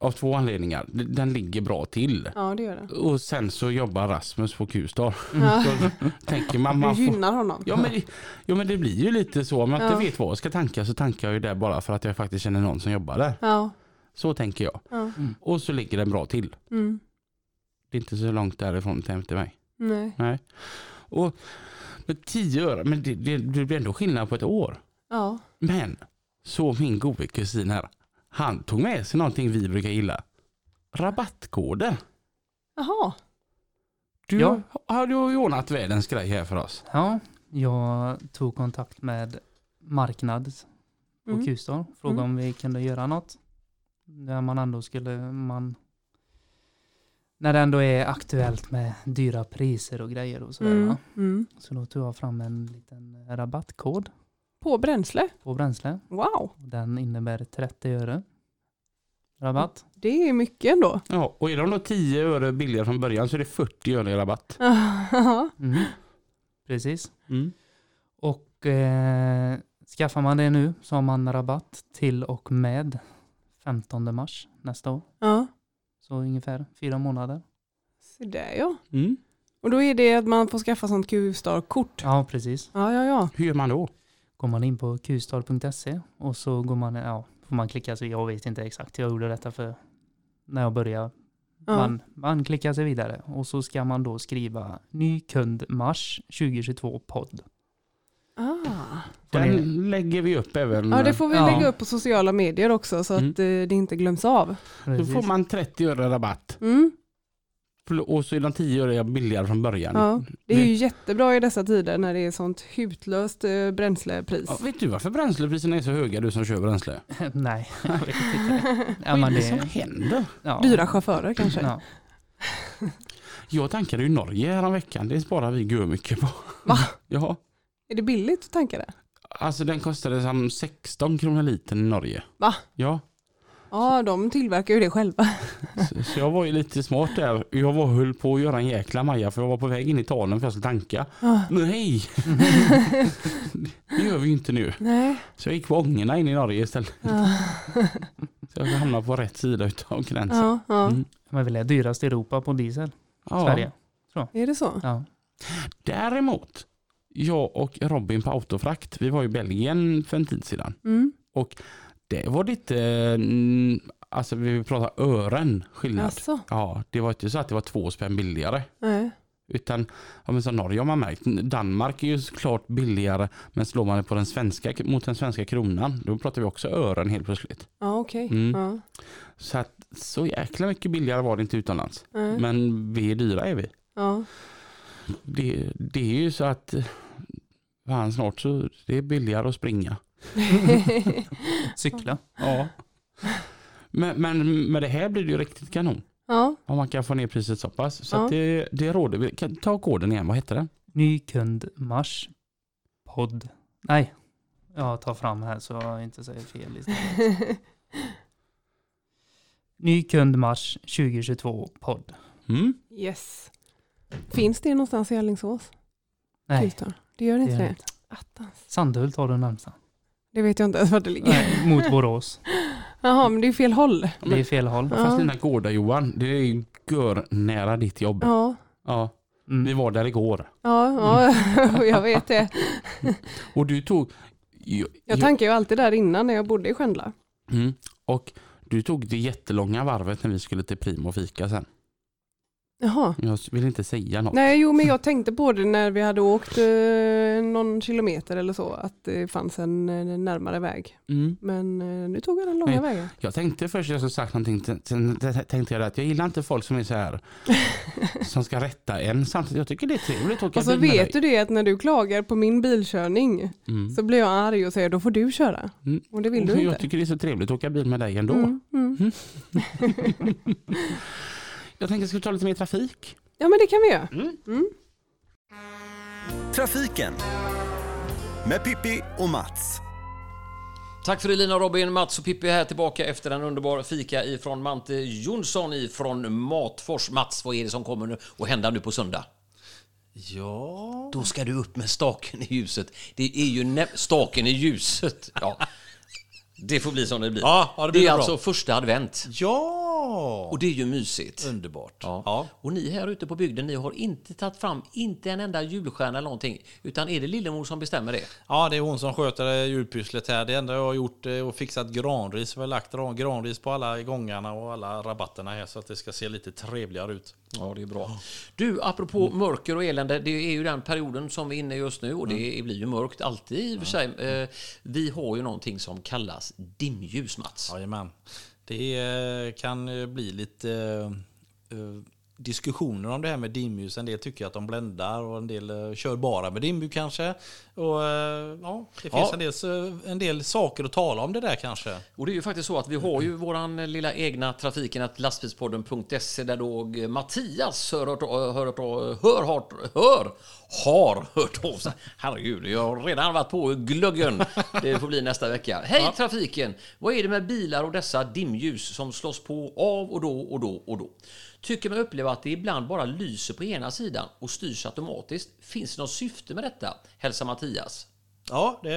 Speaker 1: av två anledningar. Den ligger bra till.
Speaker 2: ja det gör det.
Speaker 1: Och sen så jobbar Rasmus på Q-star.
Speaker 2: Ja.
Speaker 1: Tänker man, man
Speaker 2: Du
Speaker 1: får,
Speaker 2: gynnar honom.
Speaker 1: ja, men, det- ja men det blir ju lite så. Om jag inte
Speaker 2: Ja.
Speaker 1: vet vad jag ska tanka så tankar jag ju där bara för att jag faktiskt känner någon som jobbar där.
Speaker 2: Ja.
Speaker 1: Så tänker jag.
Speaker 2: ja.
Speaker 1: Och så ligger den bra till.
Speaker 2: Mm.
Speaker 1: Det är inte så långt därifrån till mig.
Speaker 2: Nej.
Speaker 1: Nej. Och med 10 öre, men det, det, det blir ändå skillnad på ett år.
Speaker 2: Ja.
Speaker 1: Men så min gode kusin här, han tog med sig någonting vi brukar gilla. Rabattkoder.
Speaker 2: Jaha.
Speaker 1: Du
Speaker 6: Ja.
Speaker 1: har du ordnat världens grej här för oss.
Speaker 6: Ja, jag tog kontakt med Marknad på
Speaker 2: Mm.
Speaker 6: Q-star. Frågade
Speaker 2: Mm.
Speaker 6: om vi kunde göra något. Där man ändå skulle, man när det ändå är aktuellt med dyra priser och grejer och sådär.
Speaker 2: Mm.
Speaker 6: Va?
Speaker 2: Mm.
Speaker 6: Så då tog jag fram en liten rabattkod
Speaker 2: På bränsle?
Speaker 6: på bränsle.
Speaker 2: Wow.
Speaker 6: Den innebär 30 öre rabatt.
Speaker 2: Det är mycket ändå.
Speaker 1: Ja, och är de då 10 öre billigare från början så är det 40 öre i rabatt.
Speaker 6: Mm. Precis.
Speaker 1: Mm.
Speaker 6: Och eh, skaffar man det nu så har man rabatt till och med 15 mars nästa år.
Speaker 2: ja.
Speaker 6: Så ungefär fyra månader.
Speaker 2: Så där ja.
Speaker 1: Mm.
Speaker 2: Och då är det att man får skaffa sånt Q-star-kort.
Speaker 6: Ja, precis.
Speaker 2: Ja, ja, ja.
Speaker 1: Hur gör man då?
Speaker 6: Går man in på qstar.se och så går man, ja, får man klicka sig, jag vet inte exakt, jag gjorde detta för när jag började.
Speaker 2: ja.
Speaker 6: Man, man klickar sig vidare och så ska man då skriva ny kund mars 2022 podd.
Speaker 2: Ah.
Speaker 1: Den lägger vi upp även.
Speaker 2: Ja, det får vi
Speaker 6: Ja.
Speaker 2: lägga upp på sociala medier också så att
Speaker 1: Mm.
Speaker 2: eh, det inte glöms av.
Speaker 1: Då får man 30 öre rabatt.
Speaker 2: Mm.
Speaker 1: Och så är de 10 öre billigare från början.
Speaker 2: Ja. Det är ju jättebra i dessa tider när det är sånt hutlöst eh, bränslepris.
Speaker 1: Ja, vet du varför bränslepriserna är så höga du som kör bränsle?
Speaker 6: Nej, jag vet inte. Ja,
Speaker 1: Vad är det som
Speaker 6: det,
Speaker 1: händer?
Speaker 6: ja.
Speaker 2: Dyra chaufförer kanske.
Speaker 6: Ja.
Speaker 1: Jag tankade ju Norge häromveckan. Det sparar vi mycket på.
Speaker 2: Va?
Speaker 1: Ja.
Speaker 2: Är det billigt att tanka det?
Speaker 1: Alltså den kostade som 16 kronor litern i Norge.
Speaker 2: Va?
Speaker 1: Ja.
Speaker 2: Ja, de tillverkar ju det själva.
Speaker 1: Så, så jag var ju lite smart där. Jag var höll på att göra en jäkla maja för jag var på väg in i Italien för jag skulle tanka.
Speaker 2: Ah.
Speaker 1: Nej! det gör vi ju inte nu.
Speaker 2: Nej.
Speaker 1: Så jag gick på ångorna in i Norge istället.
Speaker 2: Ja.
Speaker 1: Så jag hamnade på rätt sida utav gränsen.
Speaker 2: Ja, ja.
Speaker 1: Mm.
Speaker 6: Men vi är dyrast i Europa på diesel.
Speaker 1: Ja.
Speaker 6: Sverige.
Speaker 2: Är det så?
Speaker 6: Ja.
Speaker 1: Däremot jag och Robin på Autofrakt, vi var i Belgien för en tid sedan.
Speaker 2: Mm.
Speaker 1: Det var lite, mm, alltså vi pratar ören skillnad.
Speaker 2: Alltså,
Speaker 1: Ja, det var inte så att det var två spänn billigare.
Speaker 2: nej.
Speaker 1: Utan, ja, men som Norge har man märkt, Danmark är ju såklart billigare, men slår man det på den svenska, mot den svenska kronan, då pratar vi också ören helt plötsligt.
Speaker 2: Ja, okej.
Speaker 1: Mm.
Speaker 2: Ja.
Speaker 1: Så att, så jäkla mycket billigare var det inte utomlands.
Speaker 2: Nej.
Speaker 1: Men vi är dyra är vi.
Speaker 2: Ja.
Speaker 1: Det, det är ju så att, fan snart så, det är billigare att springa.
Speaker 6: Cykla.
Speaker 1: Ja. Men, men med det här blir det ju riktigt kanon.
Speaker 2: ja.
Speaker 1: Om man kan få ner priset så pass. Så
Speaker 2: Ja.
Speaker 1: att det, det råder vi. Kan ta koden igen, vad heter den?
Speaker 6: Ny kund mars. Podd. Nej. Jag tar fram här så jag inte säger fel. Ny kund mars 2022 podd.
Speaker 1: Mm.
Speaker 2: Yes. Finns det någonstans i Alingsås?
Speaker 6: Nej,
Speaker 2: Tillstånd? Det gör inte
Speaker 6: det är
Speaker 2: det?
Speaker 6: inte.
Speaker 2: Attans.
Speaker 6: Sandhult har du närmsta.
Speaker 2: Det vet jag inte ens var det ligger.
Speaker 6: Nej, mot Borås.
Speaker 2: Jaha, men det är fel håll.
Speaker 6: Det är fel håll.
Speaker 2: Ja.
Speaker 1: Fast dina gårdar Johan, det är ju gör nära ditt jobb. Ja.
Speaker 2: Ja,
Speaker 1: Vi
Speaker 6: Mm.
Speaker 1: var där igår.
Speaker 2: ja, ja jag vet det.
Speaker 1: Och du tog... Jag,
Speaker 2: Jag tankade ju alltid där innan när jag bodde i Skändla.
Speaker 1: mm, och du tog det jättelånga varvet när vi skulle till Primo och fika sen.
Speaker 2: Jaha.
Speaker 1: Jag vill inte säga något.
Speaker 2: Nej, jo, men jag tänkte på det när vi hade åkt eh, någon kilometer eller så, att det fanns en eh, närmare väg.
Speaker 1: Mm.
Speaker 2: Men eh, nu tog jag den långa
Speaker 1: Nej.
Speaker 2: vägen.
Speaker 1: Jag tänkte först jag skulle sagt någonting, sen- tänkte jag att jag gillar inte folk som är så här som ska rätta en samtidigt. Jag tycker det är trevligt att åka
Speaker 2: Och så
Speaker 1: bil med
Speaker 2: vet
Speaker 1: dig.
Speaker 2: du det att när du klagar på min bilkörning
Speaker 1: Mm.
Speaker 2: så blir jag arg och säger då får du köra.
Speaker 1: Mm.
Speaker 2: Och det vill du
Speaker 1: jag
Speaker 2: inte.
Speaker 1: tycker det är så trevligt att åka bil med dig ändå. Jag tänker ska vi ta lite mer trafik?
Speaker 2: Ja men det kan vi göra.
Speaker 1: Mm.
Speaker 2: Mm.
Speaker 3: Trafiken med Pippi och Mats.
Speaker 4: Tack för det Lina, Robin, Mats och Pippi här tillbaka efter en underbar fika ifrån Mante Jonsson ifrån Matfors. Mats, vad är det som kommer nu att hända nu på söndag?
Speaker 5: Ja...
Speaker 4: Då ska du upp med staken i ljuset. Det är ju staken i ljuset. Ja. Det får bli som det blir.
Speaker 5: Ja, ja, det blir
Speaker 4: det är
Speaker 5: bra.
Speaker 4: alltså första advent.
Speaker 5: Ja!
Speaker 4: Och det är ju mysigt.
Speaker 5: Underbart.
Speaker 4: Ja.
Speaker 5: Ja.
Speaker 4: Och ni här ute på bygden, ni har inte tagit fram inte en enda julstjärna eller någonting. Utan är det Lillemor som bestämmer det?
Speaker 5: Ja, det är hon som sköter julpysslet här. Det enda jag har gjort är att fixat granris. Vi har lagt gran- granris på alla gångarna och alla rabatterna här så att det ska se lite trevligare ut.
Speaker 4: Ja, det är bra. Du, apropå mörker och elände, det är ju den perioden som vi är inne i just nu och det blir ju mörkt alltid i och för sig. Eh, Vi har ju någonting som kallas dimljus, Mats.
Speaker 5: Jajamän. Det kan eh, bli lite eh, eh, diskussioner om det här med dimljus. En del tycker att de bländar och en del kör bara med dimljus kanske. Och, ja, det finns
Speaker 4: Ja.
Speaker 5: En, del, en del saker att tala om det där kanske.
Speaker 4: Och det är ju faktiskt så att vi har ju våran lilla egna trafiken att lastbilspodden.se där då Mattias hör, hört- hör, hör, hör, hör, hör, har hört av sig. Herregud, jag har redan varit på glöggen. Det får bli nästa vecka. Hej trafiken! Vad är det med bilar och dessa dimljus som slås på av och då och då och då? Tycker man uppleva att det ibland bara lyser på ena sidan och styrs automatiskt. Finns det något syfte med detta? Hälsa Mattias.
Speaker 5: Ja, det,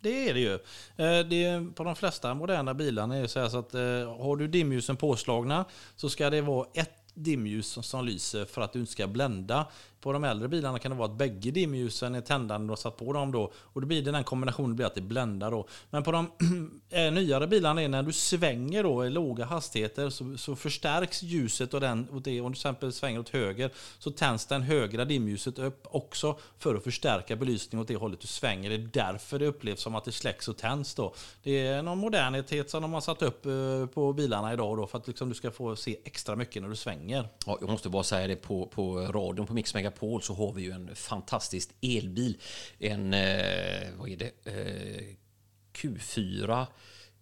Speaker 5: det är det ju. Eh, Det, på de flesta moderna bilarna är det så, här så att eh, har du dimljusen påslagna så ska det vara ett dimljus som, som lyser för att du inte ska blända. På de äldre bilarna kan det vara att bägge dimljusen är tända när du har satt på dem då. Och då blir det den kombinationen blir att det bländar då. Men på de eh, nyare bilarna är när du svänger då i låga hastigheter så, så förstärks ljuset och den och det. Om du till exempel svänger åt höger så tänds den högra dimljuset upp också för att förstärka belysningen åt det hållet du svänger. Det är därför det upplevs som att det släcks och tänds då. Det är någon modernitet som de har satt upp eh, på bilarna idag då för att liksom du ska få se extra mycket när du svänger.
Speaker 4: Ja, jag måste bara säga det på, på radion på Mix Megapol så har vi ju en fantastisk elbil. En, eh, vad är det, eh, Q4.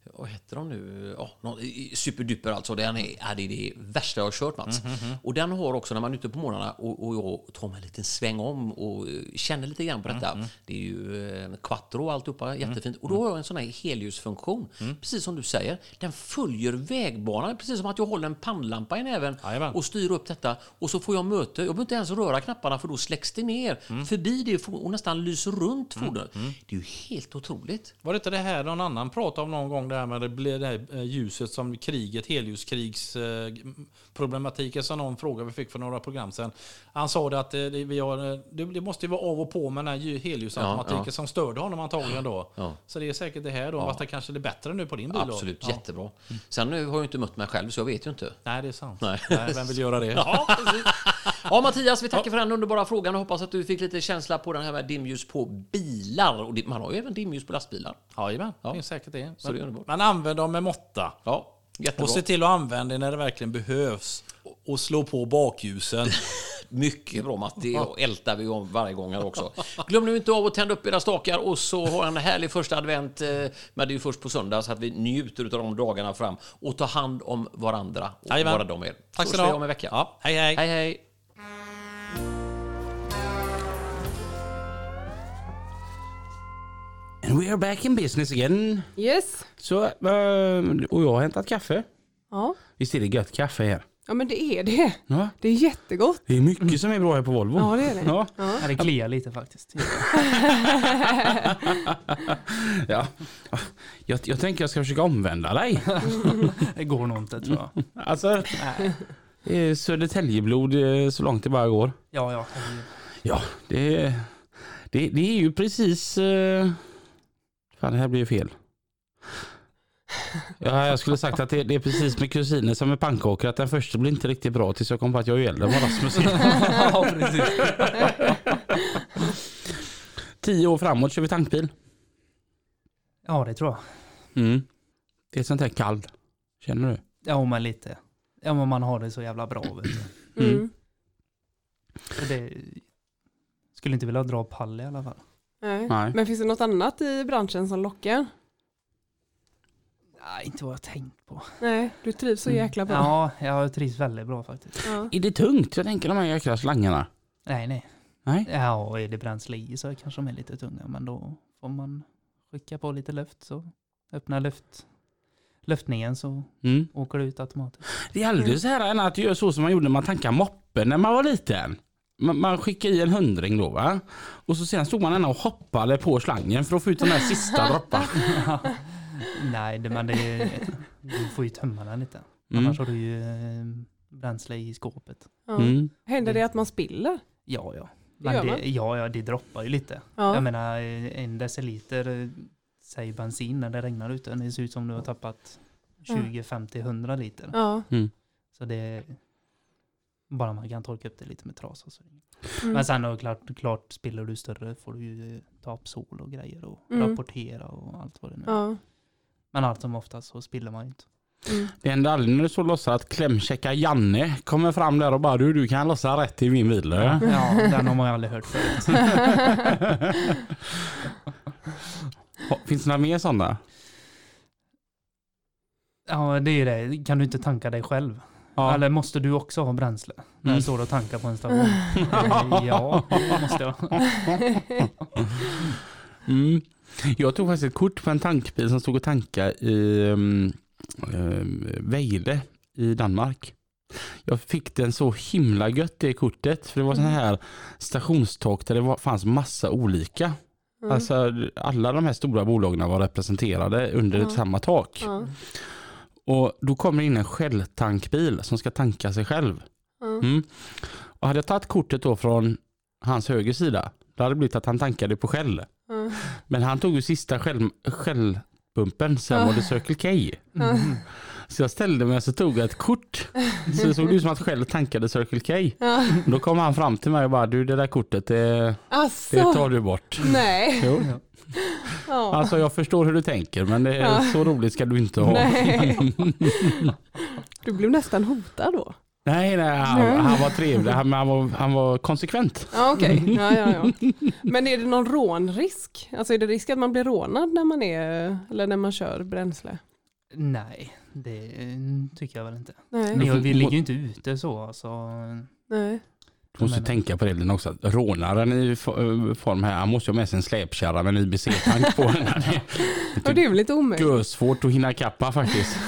Speaker 4: Vad heter de nu? Ja, någon, superduper alltså. Den är, det är det värsta jag har kört Mats. Och den har också när man är ute på morgnarna och, och jag tar mig en liten sväng om och eh, känner lite grann på detta. Det är ju eh, quattro och alltihopa, jättefint. Och då har jag en sån här helljusfunktion. Precis som du säger, den följer vägbanan. Precis som att jag håller en pannlampa i näven
Speaker 5: Jajamän.
Speaker 4: och styr upp detta. Och så får jag möte. Jag behöver inte ens röra knapparna för då släcks det ner. Förbi det och nästan lyser runt fordonet. Det är ju helt otroligt.
Speaker 5: Var det inte det här någon annan pratade om någon gång? Det här med det, blir det här eh, ljuset som kriget, helljuskrigs eh, problematiken som någon fråga vi fick för några program sedan. Han sa det att eh, det, vi har, eh, det, måste ju vara av och på med den här lju- helljusautomatiken
Speaker 4: Ja, ja.
Speaker 5: som störde honom antagligen då.
Speaker 4: Ja.
Speaker 5: Så det är säkert det här då,
Speaker 4: Ja.
Speaker 5: fast det kanske är bättre nu på din bil då.
Speaker 4: Absolut,
Speaker 5: Ja.
Speaker 4: jättebra. Sen nu har jag inte mött mig själv så jag vet ju inte.
Speaker 5: Nej, det är sant.
Speaker 4: Nej.
Speaker 5: Nej, vem vill göra det?
Speaker 4: Ja, precis. Ja, Mattias, vi tackar för den underbara frågan och hoppas att du fick lite känsla på den här med dimljus på bilar. Och man har ju även dimljus på lastbilar.
Speaker 5: Jajamän,
Speaker 4: Ja.
Speaker 5: det finns säkert det.
Speaker 4: Så det är
Speaker 5: Men, men använd dem med måtta.
Speaker 4: Ja, jättebra.
Speaker 5: Och se till att använda det när det verkligen behövs. Och- Och slå på bakljusen.
Speaker 4: Mycket bra Matti, det ältar vi om varje gång här också. Glöm nu inte av att tända upp era stakar och så ha en härlig första advent. eh, Men det är ju först på söndag så att vi njuter av de dagarna fram och ta hand om varandra och
Speaker 5: Jajamän.
Speaker 4: vara de er.
Speaker 5: Tack
Speaker 4: Så vi
Speaker 5: ha.
Speaker 4: om en vecka.
Speaker 5: Ja, hej hej.
Speaker 4: Hej hej!
Speaker 1: And we are back in business again.
Speaker 2: Yes.
Speaker 1: Så, eh, och jag har hämtat kaffe.
Speaker 2: Ja.
Speaker 1: Visst är det gött kaffe här?
Speaker 2: ja, men det är det.
Speaker 1: Ja,
Speaker 2: Det är jättegott.
Speaker 1: det är mycket som är bra här på Volvo.
Speaker 2: Ja, det är det.
Speaker 1: Ja,
Speaker 2: Ja.
Speaker 6: Ja, det kliar lite faktiskt.
Speaker 1: ja. Jag, jag tänker jag ska försöka omvända dig.
Speaker 6: Det går nog inte tror jag.
Speaker 1: Alltså, det är Södertäljeblod eh, så långt det bara går.
Speaker 6: Ja, ja.
Speaker 1: Ja, det, det, det är ju precis... Fan, det här blir ju fel. Ja, jag skulle sagt att det, det är precis med kusiner som med pannkakor. Att den första blir inte riktigt bra tills jag kom på att jag är äldre än vad Rasmus är.
Speaker 6: ja, precis.
Speaker 1: Tio år framåt kör vi tankbil.
Speaker 6: Ja, det tror jag.
Speaker 1: Mm. Det är sånt här kall. Känner du?
Speaker 6: Ja, men lite. Ja, men man har det så jävla bra. Vet du.
Speaker 2: Mm.
Speaker 6: Det skulle inte vilja dra pall i alla fall.
Speaker 2: Nej.
Speaker 1: Nej.
Speaker 2: Men finns det något annat i branschen som lockar?
Speaker 6: Nej, inte vad jag tänkt på.
Speaker 2: Nej, du trivs så jäkla bra.
Speaker 6: Ja, jag trivs väldigt bra faktiskt.
Speaker 2: Ja.
Speaker 1: Är det tungt? Jag tänker de här jäkla slangarna.
Speaker 6: Nej, nej.
Speaker 1: Nej.
Speaker 6: Ja, och är det bränsle i så kanske de är lite tunga, men då får man skicka på lite luft så öppnar luft, luftningen så
Speaker 1: Mm.
Speaker 6: åker det ut automatiskt.
Speaker 1: Det är aldrig så här än att göra så som man gjorde när man tankade moppen när man var liten. Man, man skickade i en hundring då va. Och så sen stod man ända och hoppade på slangen för att få ut de där sista dropparna.
Speaker 6: nej, det, men det, du får ju tömma den lite.
Speaker 1: Mm.
Speaker 6: Annars har du ju eh, bränsle i skåpet.
Speaker 2: Ja.
Speaker 1: Mm.
Speaker 2: Händer det att man spiller?
Speaker 6: Ja, ja.
Speaker 2: Det
Speaker 6: Men
Speaker 2: man.
Speaker 6: det, ja, ja, det droppar ju lite.
Speaker 2: Ja.
Speaker 6: Jag menar, eh, en deciliter, eh, säg bensin när det regnar ute, det ser ut som du har tappat 20, 50, 100 liter.
Speaker 2: Ja.
Speaker 6: Så det bara man kan torka upp det lite med trasa. Så.
Speaker 2: Mm.
Speaker 6: Men sen då, klart, klart spiller du större får du ju ta upp sol och grejer och
Speaker 2: Mm.
Speaker 6: rapportera och allt vad det nu är.
Speaker 2: Ja.
Speaker 6: Men allt som oftast så spiller man ju inte.
Speaker 2: Mm.
Speaker 1: Det händer aldrig när du så lossar att klämchecka Janne kommer fram där och bara du, du kan lossa rätt i min bil. eller?"
Speaker 6: Ja, den har man ju aldrig hört förut.
Speaker 1: Finns det några mer sådana?
Speaker 6: Ja, det är det. Kan du inte tanka dig själv?
Speaker 1: Ja.
Speaker 6: Eller måste du också ha bränsle? När
Speaker 1: Mm.
Speaker 6: du står och tankar på en station? Ja, det måste jag.
Speaker 1: Mm. Jag tog faktiskt ett kort på en tankbil som stod och tankade i um, Vejle i Danmark. Jag fick den så himla gött det kortet. För det var sån här stationstak där det var, fanns massa olika.
Speaker 2: Mm.
Speaker 1: Alltså alla de här stora bolagen var representerade under
Speaker 2: Ja.
Speaker 1: samma tak.
Speaker 2: Ja.
Speaker 1: Och då kommer in en Shell-tankbil som ska tanka sig själv.
Speaker 2: Ja.
Speaker 1: Mm. Och hade jag tagit kortet då från hans höger sida, då hade det blivit att han tankade på Shell.
Speaker 2: Ja.
Speaker 1: Men han tog ju sista Shell- Shell-pumpen, sen var det Circle K.
Speaker 6: Mm.
Speaker 1: Så jag ställde mig och så tog jag ett kort. Så det såg ut som att Shell tankade Circle K.
Speaker 2: Ja.
Speaker 1: Då kom han fram till mig och bara, du det där kortet, det,
Speaker 2: Alltså,
Speaker 1: det tar du bort.
Speaker 2: nej.
Speaker 1: Jo.
Speaker 2: Ja.
Speaker 1: Alltså jag förstår hur du tänker men det är
Speaker 2: Ja.
Speaker 1: så roligt ska du inte ha.
Speaker 2: Nej. Du blev nästan hotad då.
Speaker 1: Nej, nej, han,
Speaker 2: Nej.
Speaker 1: han var trevlig, han, han, var, han var konsekvent.
Speaker 2: Ja, okej. Ja, ja, ja. Men är det någon rånrisk? Alltså är det risk att man blir rånad när man är, eller när man kör bränsle?
Speaker 6: Nej, det tycker jag väl inte.
Speaker 2: Nej.
Speaker 6: Men jag, vi
Speaker 1: får-
Speaker 6: ligger ju inte ute så. Alltså,
Speaker 2: Nej.
Speaker 1: Du måste tänka på det Lina också. Rånaren i f- form här, han måste ha med sig en släpkärra med en IBC-tank på den. här.
Speaker 2: Och det är väl lite omöjligt.
Speaker 1: Görsvårt att hinna kappa faktiskt.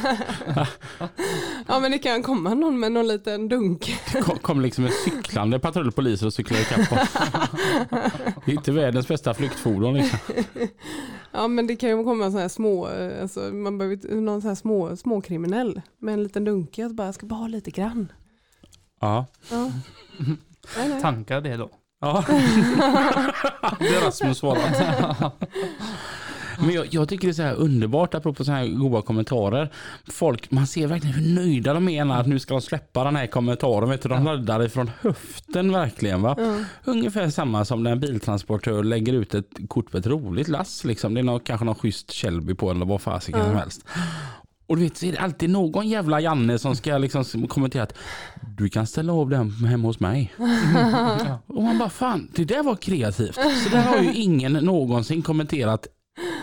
Speaker 2: Ja men det kan komma någon med någon liten dunk.
Speaker 1: Det kom, kom liksom en cyklande patrullpoliser och cyklade ikapp. Det är inte världens bästa flyktfordon liksom.
Speaker 2: Ja men det kan ju komma sådana här små, eh, alltså, man behöver någon sån här små, småkriminell med en liten dunke. Jag bara, ska bara ha lite grann.
Speaker 1: Ja.
Speaker 2: Ja.
Speaker 6: Tankar det då?
Speaker 1: Ja. Det är Rasmus svarat. Men jag, jag tycker det är så här underbart apropå så här goda kommentarer. Folk, man ser verkligen hur nöjda de är när att nu ska de släppa den här kommentaren. Vet du, de laddar ifrån höften verkligen. Va?
Speaker 2: Ja.
Speaker 1: Ungefär samma som när en biltransportör lägger ut ett kort på ett roligt lass. Liksom. Det är någon, kanske någon schysst Shelby på eller vad fasiken
Speaker 2: Ja.
Speaker 1: som helst. Och du vet, så är det alltid någon jävla Janne som ska liksom kommentera att du kan ställa av den hemma hos mig. Och man bara fan, det där var kreativt. Så där har ju ingen någonsin kommenterat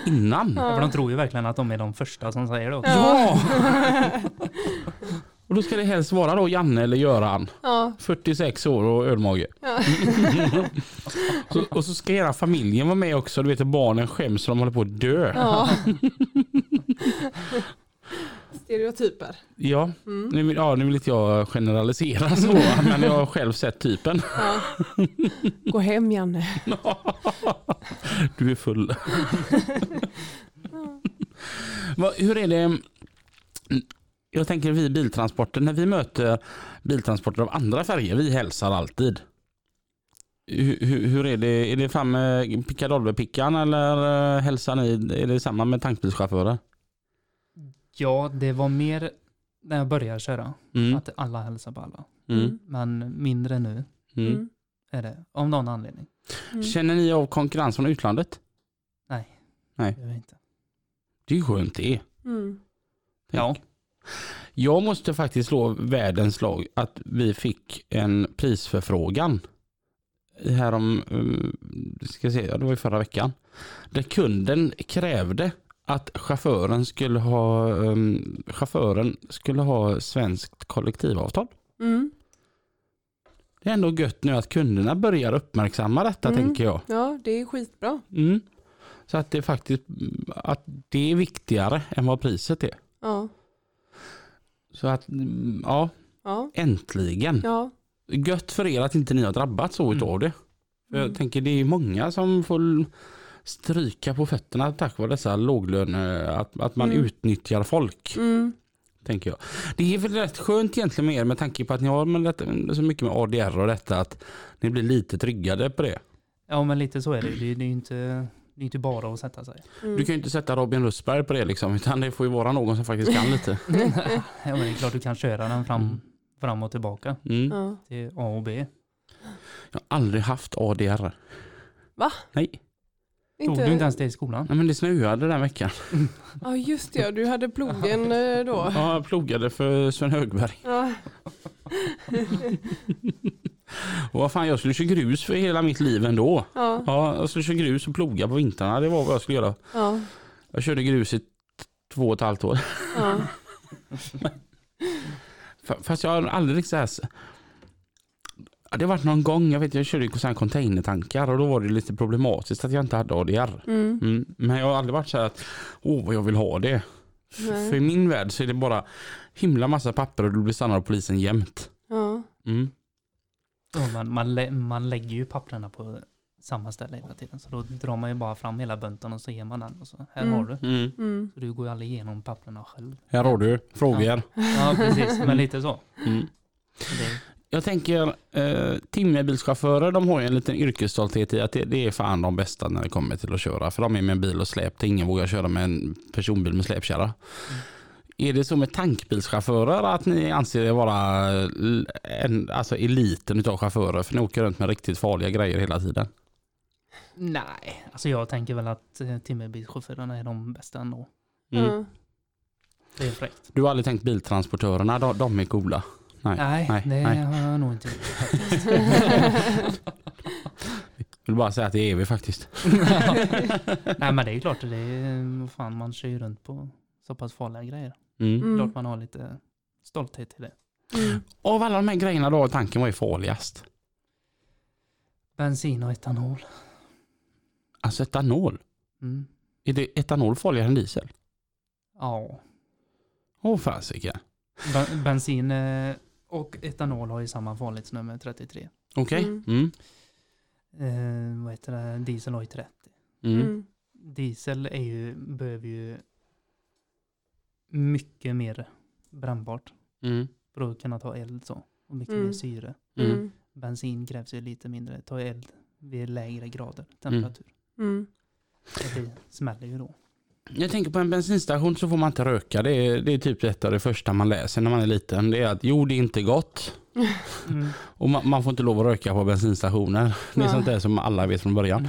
Speaker 1: innan.
Speaker 6: Ja. För de tror ju verkligen att de är de första som säger det också.
Speaker 1: Ja! Och då ska det helst vara då Janne eller Göran.
Speaker 2: Ja.
Speaker 1: 46 år och ölmage. så, och så ska hela familjen vara med också. Du vet att barnen skäms så de håller på att dö.
Speaker 2: ja. Stereotyper.
Speaker 1: Ja, nu, vill, ja, nu vill inte jag generalisera så, men jag har själv sett typen.
Speaker 2: Ja. Gå hem Janne.
Speaker 1: Du är full. Vad- Hur är det? Jag tänker vi biltransporter, när vi möter biltransporter av andra färger, vi hälsar alltid. Hur, hur, hur är det? Är det fram med pickadollepickan eller eh, hälsar ni? Är det samma med tankbilschaufförer?
Speaker 6: Ja, det var mer när jag började köra.
Speaker 1: Mm.
Speaker 6: Att alla hälsar på alla.
Speaker 1: Mm.
Speaker 6: Men mindre nu
Speaker 1: Mm.
Speaker 2: Mm.
Speaker 6: är det. Av någon anledning.
Speaker 2: Mm.
Speaker 1: Känner ni av konkurrens från utlandet?
Speaker 6: Nej.
Speaker 1: Nej.
Speaker 6: Det gör jag inte.
Speaker 1: Det är ju skönt det.
Speaker 2: Mm.
Speaker 6: Ja.
Speaker 1: Jag måste faktiskt slå världens lag att vi fick en prisförfrågan härom, eh, ska jag det var i förra veckan. Där kunden krävde att chauffören skulle ha, um, chauffören skulle ha svenskt kollektivavtal.
Speaker 2: Mm.
Speaker 1: Det är ändå gött nu att kunderna börjar uppmärksamma detta
Speaker 2: Mm.
Speaker 1: tänker jag.
Speaker 2: Ja, det är skitbra.
Speaker 1: Mm. Så att det faktiskt att det är viktigare än vad priset är.
Speaker 2: Ja,
Speaker 1: Så att mm, ja,
Speaker 2: ja,
Speaker 1: äntligen.
Speaker 2: ja.
Speaker 1: Gött för er att inte ni har drabbats så
Speaker 6: Mm.
Speaker 1: utav det. För
Speaker 2: Mm.
Speaker 1: Jag tänker det är många som får stryka på fötterna tack vare dessa låglöner, att, att man
Speaker 2: Mm.
Speaker 1: utnyttjar folk.
Speaker 2: Mm.
Speaker 1: Tänker jag. Det är väl rätt skönt egentligen med er med tanke på att ni har med detta, så mycket med ADR och detta att ni blir lite tryggade på det.
Speaker 6: ja, men lite så är det. Det, det är ju inte, det är inte bara att sätta sig.
Speaker 2: Mm.
Speaker 1: Du kan ju inte sätta Robin Russberg på det liksom utan det får ju vara någon som faktiskt kan lite.
Speaker 6: ja, men det är klart du kan köra den fram,
Speaker 1: Mm.
Speaker 6: fram och tillbaka
Speaker 1: Mm.
Speaker 6: Till A och B.
Speaker 1: Jag har aldrig haft ADR.
Speaker 2: Va?
Speaker 1: Nej.
Speaker 6: Tog du inte ens det i skolan?
Speaker 1: Nej men det snöade den veckan.
Speaker 2: Ja, just det. Du hade plogen eh, då.
Speaker 1: Ja, jag plogade för Sven Högberg.
Speaker 2: Ja.
Speaker 1: Och vad fan, jag skulle köra grus för hela mitt liv ändå.
Speaker 2: Ja.
Speaker 1: Ja, jag skulle köra grus och ploga på vintrarna. Det var vad jag skulle göra.
Speaker 2: Ja.
Speaker 1: Jag körde grus i två och ett halvt år.
Speaker 2: Ja.
Speaker 1: Fast jag har aldrig riktigt så här... Ja, Det har varit någon gång, jag vet jag körde ju sådana containertankar och då var det lite problematiskt att jag inte hade ADR.
Speaker 2: Mm.
Speaker 1: Mm. Men jag har aldrig varit så här att, åh vad jag vill ha det.
Speaker 2: Nej.
Speaker 1: För i min värld så är det bara himla massa papper och du blir stannad av polisen jämt.
Speaker 2: Ja.
Speaker 1: Mm.
Speaker 6: Ja, man, man, lä, man lägger ju papperna på samma ställe hela tiden. Så då drar man ju bara fram hela bunten och så ger man den. Och så, här
Speaker 2: Mm.
Speaker 6: har du.
Speaker 1: Mm.
Speaker 2: Mm.
Speaker 6: Så du går ju aldrig igenom papperna själv.
Speaker 1: Här har du frågor.
Speaker 6: Ja, precis. Men lite så.
Speaker 1: Mm.
Speaker 6: Det,
Speaker 1: Jag tänker, eh, timmerbilschaufförer de har ju en liten yrkesstolthet i att det, det är fan de bästa när det kommer till att köra. För de är med en bil och släp, det ingen vågar köra med en personbil med släpkärra. Är det så med tankbilschaufförer att ni anser det vara l- en, alltså eliten av chaufförer? För ni åker runt med riktigt farliga grejer hela tiden.
Speaker 6: nej, alltså jag tänker väl att eh, timmerbilschaufförerna är de bästa ändå.
Speaker 1: Mm.
Speaker 2: Ja.
Speaker 6: Det är fräckt.
Speaker 1: Du har aldrig tänkt biltransportörerna, de, de är coola. Nej,
Speaker 6: Nej,
Speaker 1: nej,
Speaker 6: det
Speaker 1: nej.
Speaker 6: har jag nog inte gjort faktiskt.
Speaker 1: Jag vill bara säga att det är vi faktiskt.
Speaker 6: nej, men det är klart, det är, vad fan, man kör ju runt på så pass farliga grejer.
Speaker 1: Mm.
Speaker 2: Mm.
Speaker 6: Klart man har lite stolthet i det.
Speaker 2: Mm.
Speaker 1: Av alla de här grejerna då tanken vad är farligast?
Speaker 6: Bensin och etanol.
Speaker 1: Alltså etanol.
Speaker 6: Mm.
Speaker 1: Är det etanol farligare än diesel?
Speaker 6: Ja.
Speaker 1: Åh fasiken.
Speaker 6: Ben- bensin och etanol har ju samma farlighetsnummer 33.
Speaker 1: Okej.
Speaker 2: Mm.
Speaker 1: Mm.
Speaker 6: Eh, vad heter det? Diesel har ju 30.
Speaker 1: Mm.
Speaker 2: Mm.
Speaker 6: Diesel är ju, behöver ju mycket mer brännbart
Speaker 1: Mm.
Speaker 6: för att kunna ta eld så. Och mycket
Speaker 2: Mm.
Speaker 6: mer syre. Bensin krävs ju lite mindre, ta eld vid lägre grader temperatur.
Speaker 2: Mm.
Speaker 6: Det smäller ju då.
Speaker 1: Jag tänker på en bensinstation så får man inte röka. Det är, det är typ ett av det första man läser när man är liten. Det är att jo, det är inte gott.
Speaker 6: Mm.
Speaker 1: Och man, man får inte lov att röka på bensinstationer. Det är
Speaker 2: Ja.
Speaker 1: sånt där som alla vet från början.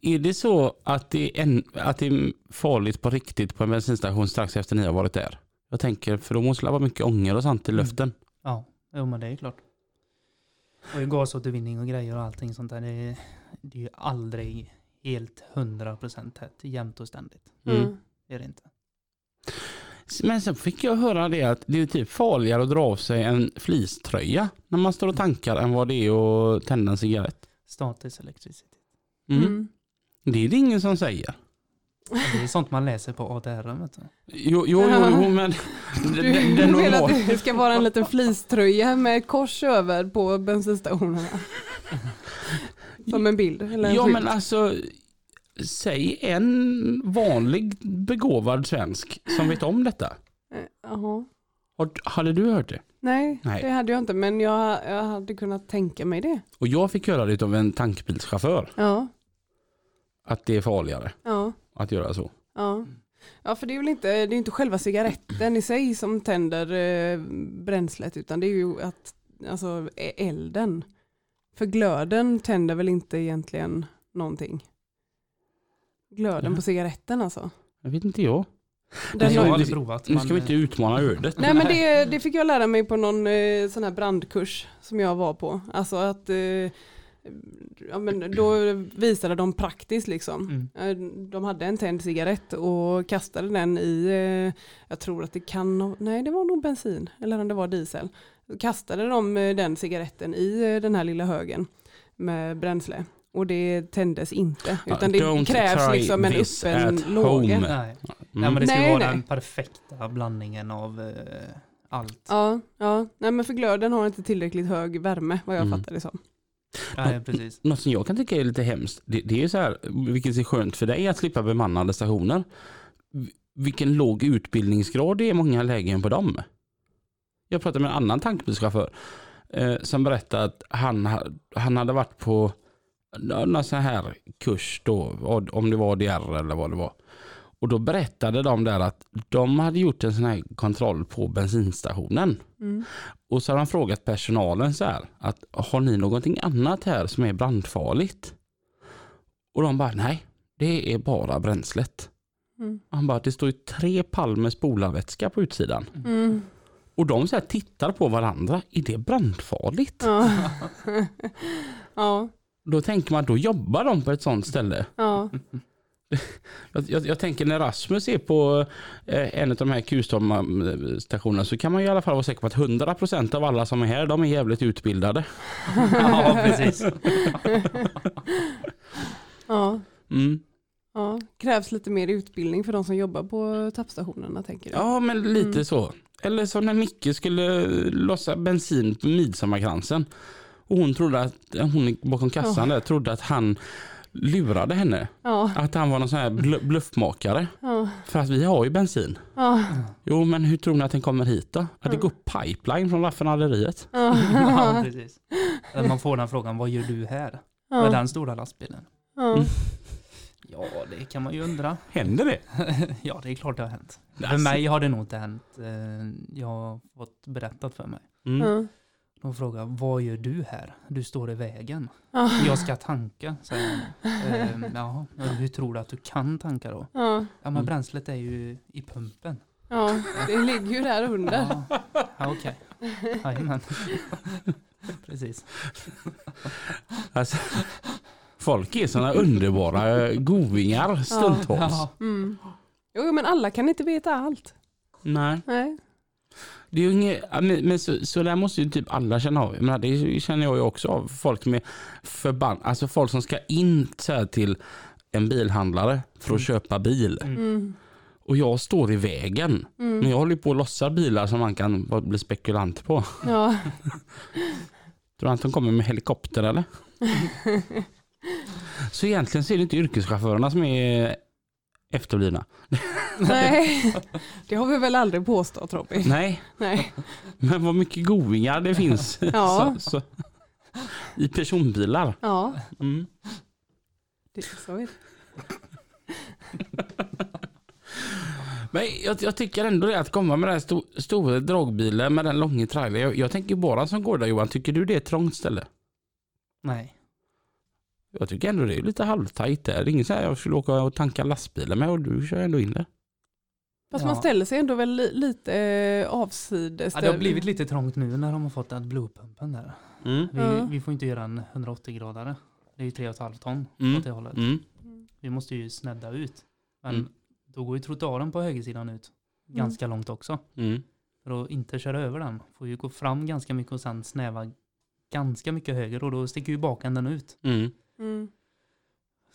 Speaker 1: Är det så att det, är en, att det är farligt på riktigt på en bensinstation strax efter ni har varit där? Jag tänker, för då måste det vara mycket ånger och sånt i
Speaker 6: Mm.
Speaker 1: luften.
Speaker 6: Ja, jo men det är klart. Och gasåtervinning och grejer och allting sånt där. Det det är ju aldrig helt 100% tätt, jämnt och ständigt.
Speaker 1: Mm.
Speaker 2: Mm.
Speaker 6: Det är det inte.
Speaker 1: Men sen fick jag höra det att det är typ farligare att dra av sig en fleecetröja när man står och tankar än vad det är att tända en cigarett.
Speaker 6: Statisk elektricitet.
Speaker 1: Mm.
Speaker 2: Mm.
Speaker 1: Det är det ingen som säger.
Speaker 6: Det är sånt man läser på ADR.
Speaker 1: Jo, jo, jo, jo men
Speaker 2: Du,
Speaker 1: den,
Speaker 2: du vill
Speaker 1: normal-
Speaker 2: att det ska vara en liten fleecetröja med kors över på bensinstationerna? Som en bild? Eller en
Speaker 1: Ja
Speaker 2: skylt.
Speaker 1: men alltså, säg en vanlig begåvad svensk som vet om detta.
Speaker 2: Eh, Jaha.
Speaker 1: Hade du hört det?
Speaker 2: Nej,
Speaker 1: Nej.
Speaker 2: det hade jag inte, men jag, jag hade kunnat tänka mig det.
Speaker 1: Och jag fick höra det av en tankbilschaufför,
Speaker 2: Ja,
Speaker 1: att det är farligare
Speaker 2: ja,
Speaker 1: att göra så.
Speaker 2: ja. Ja, för det är väl inte, det är inte själva cigaretten i sig som tänder eh, bränslet, utan det är ju att, alltså e- elden. För glöden tänder väl inte egentligen någonting. Glöden
Speaker 1: Ja.
Speaker 2: på cigaretten alltså.
Speaker 1: Jag vet inte jag.
Speaker 2: Den
Speaker 6: jag har aldrig provat.
Speaker 1: Nu ska vi inte utmana ödet.
Speaker 2: Nej men det, det fick jag lära mig på någon eh, sån här brandkurs som jag var på. Alltså att eh, ja, men då visade de praktiskt liksom.
Speaker 6: Mm.
Speaker 2: Eh, De hade en tänd cigarett och kastade den i, eh, jag tror att det kan, nej det var nog bensin eller om det var diesel. Kastade de eh, den cigaretten i eh, den här lilla högen med bränsle. Och det tändes inte. Utan det
Speaker 1: don't
Speaker 2: krävs liksom en öppen låga.
Speaker 6: Nej. Nej,
Speaker 1: Mm.
Speaker 6: men det ska
Speaker 2: Nej,
Speaker 6: vara
Speaker 2: nej.
Speaker 6: den perfekta blandningen av eh, allt.
Speaker 2: Ja, ja. Nej, men för glöden har inte tillräckligt hög värme vad jag
Speaker 1: Mm.
Speaker 2: fattar det som.
Speaker 6: Nej, precis.
Speaker 1: Något som jag kan tycka är lite hemskt, det, det är så här, vilket är skönt för dig att slippa bemannade stationer. Vilken låg utbildningsgrad det är i många lägen på dem. Jag pratade med en annan tankbilschaufför eh, som berättade att han, ha- han hade varit på någon sån här kurs då, om det var DR eller vad det var. Och då berättade de där att de hade gjort en sån här kontroll på bensinstationen.
Speaker 2: Mm.
Speaker 1: Och så har han frågat personalen så här att har ni någonting annat här som är brandfarligt? Och de bara nej, det är bara bränslet.
Speaker 2: Mm.
Speaker 1: Han bara det står ju tre palmer spolarvätska på utsidan.
Speaker 2: Mm.
Speaker 1: Och de så här tittar på varandra, är det brandfarligt?
Speaker 2: Ja. ja,
Speaker 1: Då tänker man då jobbar de på ett sånt ställe.
Speaker 2: ja,
Speaker 1: Jag, jag, jag tänker när Rasmus är på eh, en av de här Q-stationerna så kan man ju i alla fall vara säker på att 100% av alla som är här de är jävligt utbildade.
Speaker 6: ja, precis.
Speaker 2: ja,
Speaker 1: Mm.
Speaker 2: ja. Krävs lite mer utbildning för de som jobbar på tappstationerna tänker du?
Speaker 1: Ja, men lite
Speaker 2: Mm.
Speaker 1: så. Eller som när Micke skulle lossa bensin på midsommarkransen. Och hon trodde att, hon bakom kassan där, trodde att han lurade henne.
Speaker 2: Ja,
Speaker 1: Att han var någon sån här bl- bluffmakare.
Speaker 2: ja,
Speaker 1: För att vi har ju bensin.
Speaker 2: ja,
Speaker 1: Jo, men hur tror ni att den kommer hit då? Att det går pipeline från raffinaderiet.
Speaker 6: Ja,
Speaker 2: ja,
Speaker 6: precis. Man får den frågan, vad gör du här? Med den stora lastbilen?
Speaker 2: ja.
Speaker 6: Ja, det kan man ju undra.
Speaker 1: Händer det?
Speaker 6: ja, det är klart det har hänt. För
Speaker 1: Alltså.
Speaker 6: mig har det nog inte hänt. Eh, Jag har fått berättat för mig.
Speaker 1: Mm.
Speaker 2: ja.
Speaker 6: De frågar, vad gör du här? Du står i vägen.
Speaker 2: Ja.
Speaker 6: Jag ska tanka, säger han. Ehm, ja, hur tror du att du kan tanka då?
Speaker 2: Ja,
Speaker 6: Ja, men
Speaker 1: Mm.
Speaker 6: bränslet är ju i pumpen.
Speaker 2: ja, det ligger ju där under.
Speaker 6: Ja, ja okej. Jajamän. Precis.
Speaker 1: Alltså, folk är såna underbara govingar stundtals.
Speaker 6: Ja.
Speaker 2: Mm. Jo, men alla kan inte veta allt.
Speaker 1: Nej.
Speaker 2: Nej.
Speaker 1: Det är ju inget, ja, men men så, så där måste ju typ alla känna av. Menar, det känner jag ju också av. Folk med förbann, alltså folk som ska in till en bilhandlare för att köpa bil.
Speaker 2: Mm.
Speaker 1: Och jag står i vägen.
Speaker 2: Mm.
Speaker 1: Men jag håller på att lossa bilar som man kan bli spekulant på.
Speaker 2: Ja.
Speaker 1: Tror du att de kommer med helikopter eller? så egentligen så är det inte yrkeschaufförerna som är efterblivna.
Speaker 2: Nej, det har vi väl aldrig påstått Robin.
Speaker 1: Nej,
Speaker 2: Nej.
Speaker 1: men vad mycket goingar det finns
Speaker 2: Ja.
Speaker 1: så, så, i personbilar.
Speaker 2: Ja,
Speaker 1: Mm.
Speaker 2: det är så. är det.
Speaker 1: Men jag, jag tycker ändå det att komma med den här sto, stora dragbilen med den långa trailern. Jag, jag tänker bara som går där Johan, tycker du det är ett trångt ställe?
Speaker 6: Nej.
Speaker 1: Jag tycker ändå det är lite halvtajt där. Det är inget så här jag skulle åka och tanka lastbilen med och du kör ändå in det.
Speaker 2: Fast
Speaker 6: Ja.
Speaker 2: man ställer sig ändå väl li- lite eh, avsides.
Speaker 6: Ja, det har blivit lite trångt nu när de har fått den bluepumpen där.
Speaker 1: Mm.
Speaker 6: Vi,
Speaker 2: Ja.
Speaker 6: vi får inte göra en 180 gradare. Det är ju 3,5 ton
Speaker 1: Mm.
Speaker 6: åt det hållet.
Speaker 1: Mm.
Speaker 6: Vi måste ju snedda ut. Men
Speaker 1: Mm.
Speaker 6: då går ju trottoaren på högersidan ut ganska långt också.
Speaker 1: Mm.
Speaker 6: För att inte köra över den får ju gå fram ganska mycket och sen snäva ganska mycket höger och då sticker ju bakänden ut.
Speaker 1: Mm.
Speaker 2: Mm.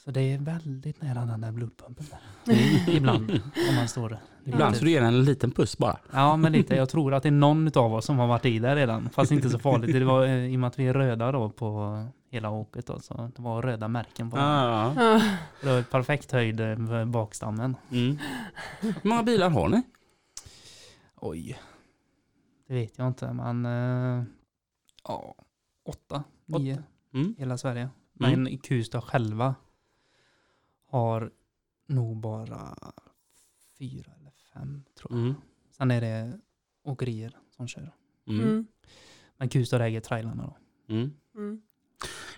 Speaker 6: Så det är väldigt nära den där blodpumpen där. Ibland om man står
Speaker 1: Ibland så du ger den en liten puss bara.
Speaker 6: Ja men lite, jag tror att det är någon av oss som har varit i där redan. Fast inte så farligt. Det var eh, i och med att vi är röda då på hela åket då, så det var röda märken på den.
Speaker 1: Ja.
Speaker 2: Ja.
Speaker 6: Det var perfekt höjd eh, för bakstammen.
Speaker 1: Mm. Hur många bilar har ni?
Speaker 6: Oj. Det vet jag inte men eh, ja, åtta, nio
Speaker 1: Mm.
Speaker 6: hela Sverige.
Speaker 1: Mm.
Speaker 6: Men Kustad själva har nog bara fyra eller fem tror jag.
Speaker 1: Mm.
Speaker 6: Sen är det åkerier som kör.
Speaker 1: Mm.
Speaker 2: Mm.
Speaker 6: Men Kustad äger trailarna då.
Speaker 1: Mm.
Speaker 2: Mm.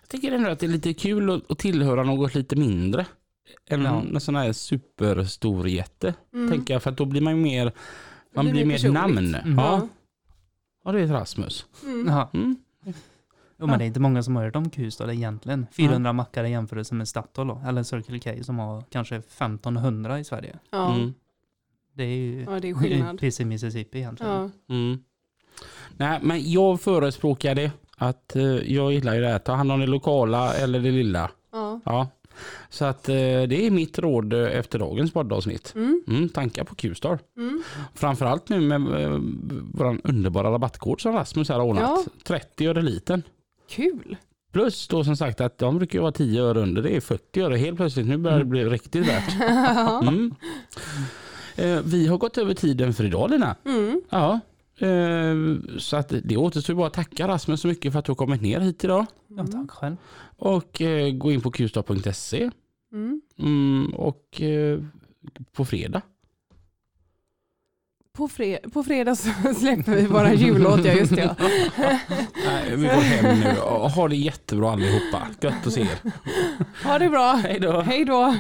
Speaker 1: Jag tycker ändå att det är lite kul att, tillhöra något lite mindre. Än
Speaker 6: Ja.
Speaker 1: en sån här superstor jätte.
Speaker 2: Mm.
Speaker 1: Tänker jag, för att då blir man ju mer, man
Speaker 2: blir
Speaker 1: blir
Speaker 2: mer personligt.
Speaker 1: namn.
Speaker 6: Mm.
Speaker 1: Ja. ja, det är ett Rasmus.
Speaker 2: Mm.
Speaker 6: Ja.
Speaker 1: Mm.
Speaker 6: Jo, men det är inte många som har hört om Kustad egentligen. 400 mackar i jämförelse med Statoil då, eller Circle K som har kanske 1500 i Sverige.
Speaker 2: Ja.
Speaker 1: Mm.
Speaker 6: Det är ju
Speaker 2: ja, det är skillnad.
Speaker 6: precis Mississippi egentligen.
Speaker 2: Ja.
Speaker 1: Mm. Nej, men jag förespråkar det. Att eh, jag gillar ju det här. Ta hand om det lokala eller det lilla.
Speaker 2: Ja.
Speaker 1: Ja. Så att eh, det är mitt råd eh, efter dagens poddavsnitt.
Speaker 2: Mm.
Speaker 1: Mm, tankar på Q-star.
Speaker 2: Mm.
Speaker 1: Framförallt nu med eh, vår underbara rabattkod som Rasmus har ordnat.
Speaker 2: Ja.
Speaker 1: 30 öre liten.
Speaker 2: Kul.
Speaker 1: Plus då som sagt att de brukar vara 10 öre under. Det är 40 öre helt plötsligt. Nu börjar det bli riktigt värt. Mm. Eh, vi har gått över tiden för idag Lina.
Speaker 2: Mm.
Speaker 1: Ja. Eh, så att det återstår bara att tacka Rasmus så mycket för att du har kommit ner hit idag.
Speaker 6: Ja, tack själv.
Speaker 1: Och eh, gå in på qstar.se.
Speaker 2: Mm.
Speaker 1: Mm, och på fredag.
Speaker 2: På, fre- på fredag så släpper vi våra jullåt, ja just det. ja.
Speaker 1: Nej, vi går hem nu. Ha det jättebra allihopa. Gött att se er.
Speaker 2: Ha det bra.
Speaker 1: Hej då.
Speaker 2: Hej då.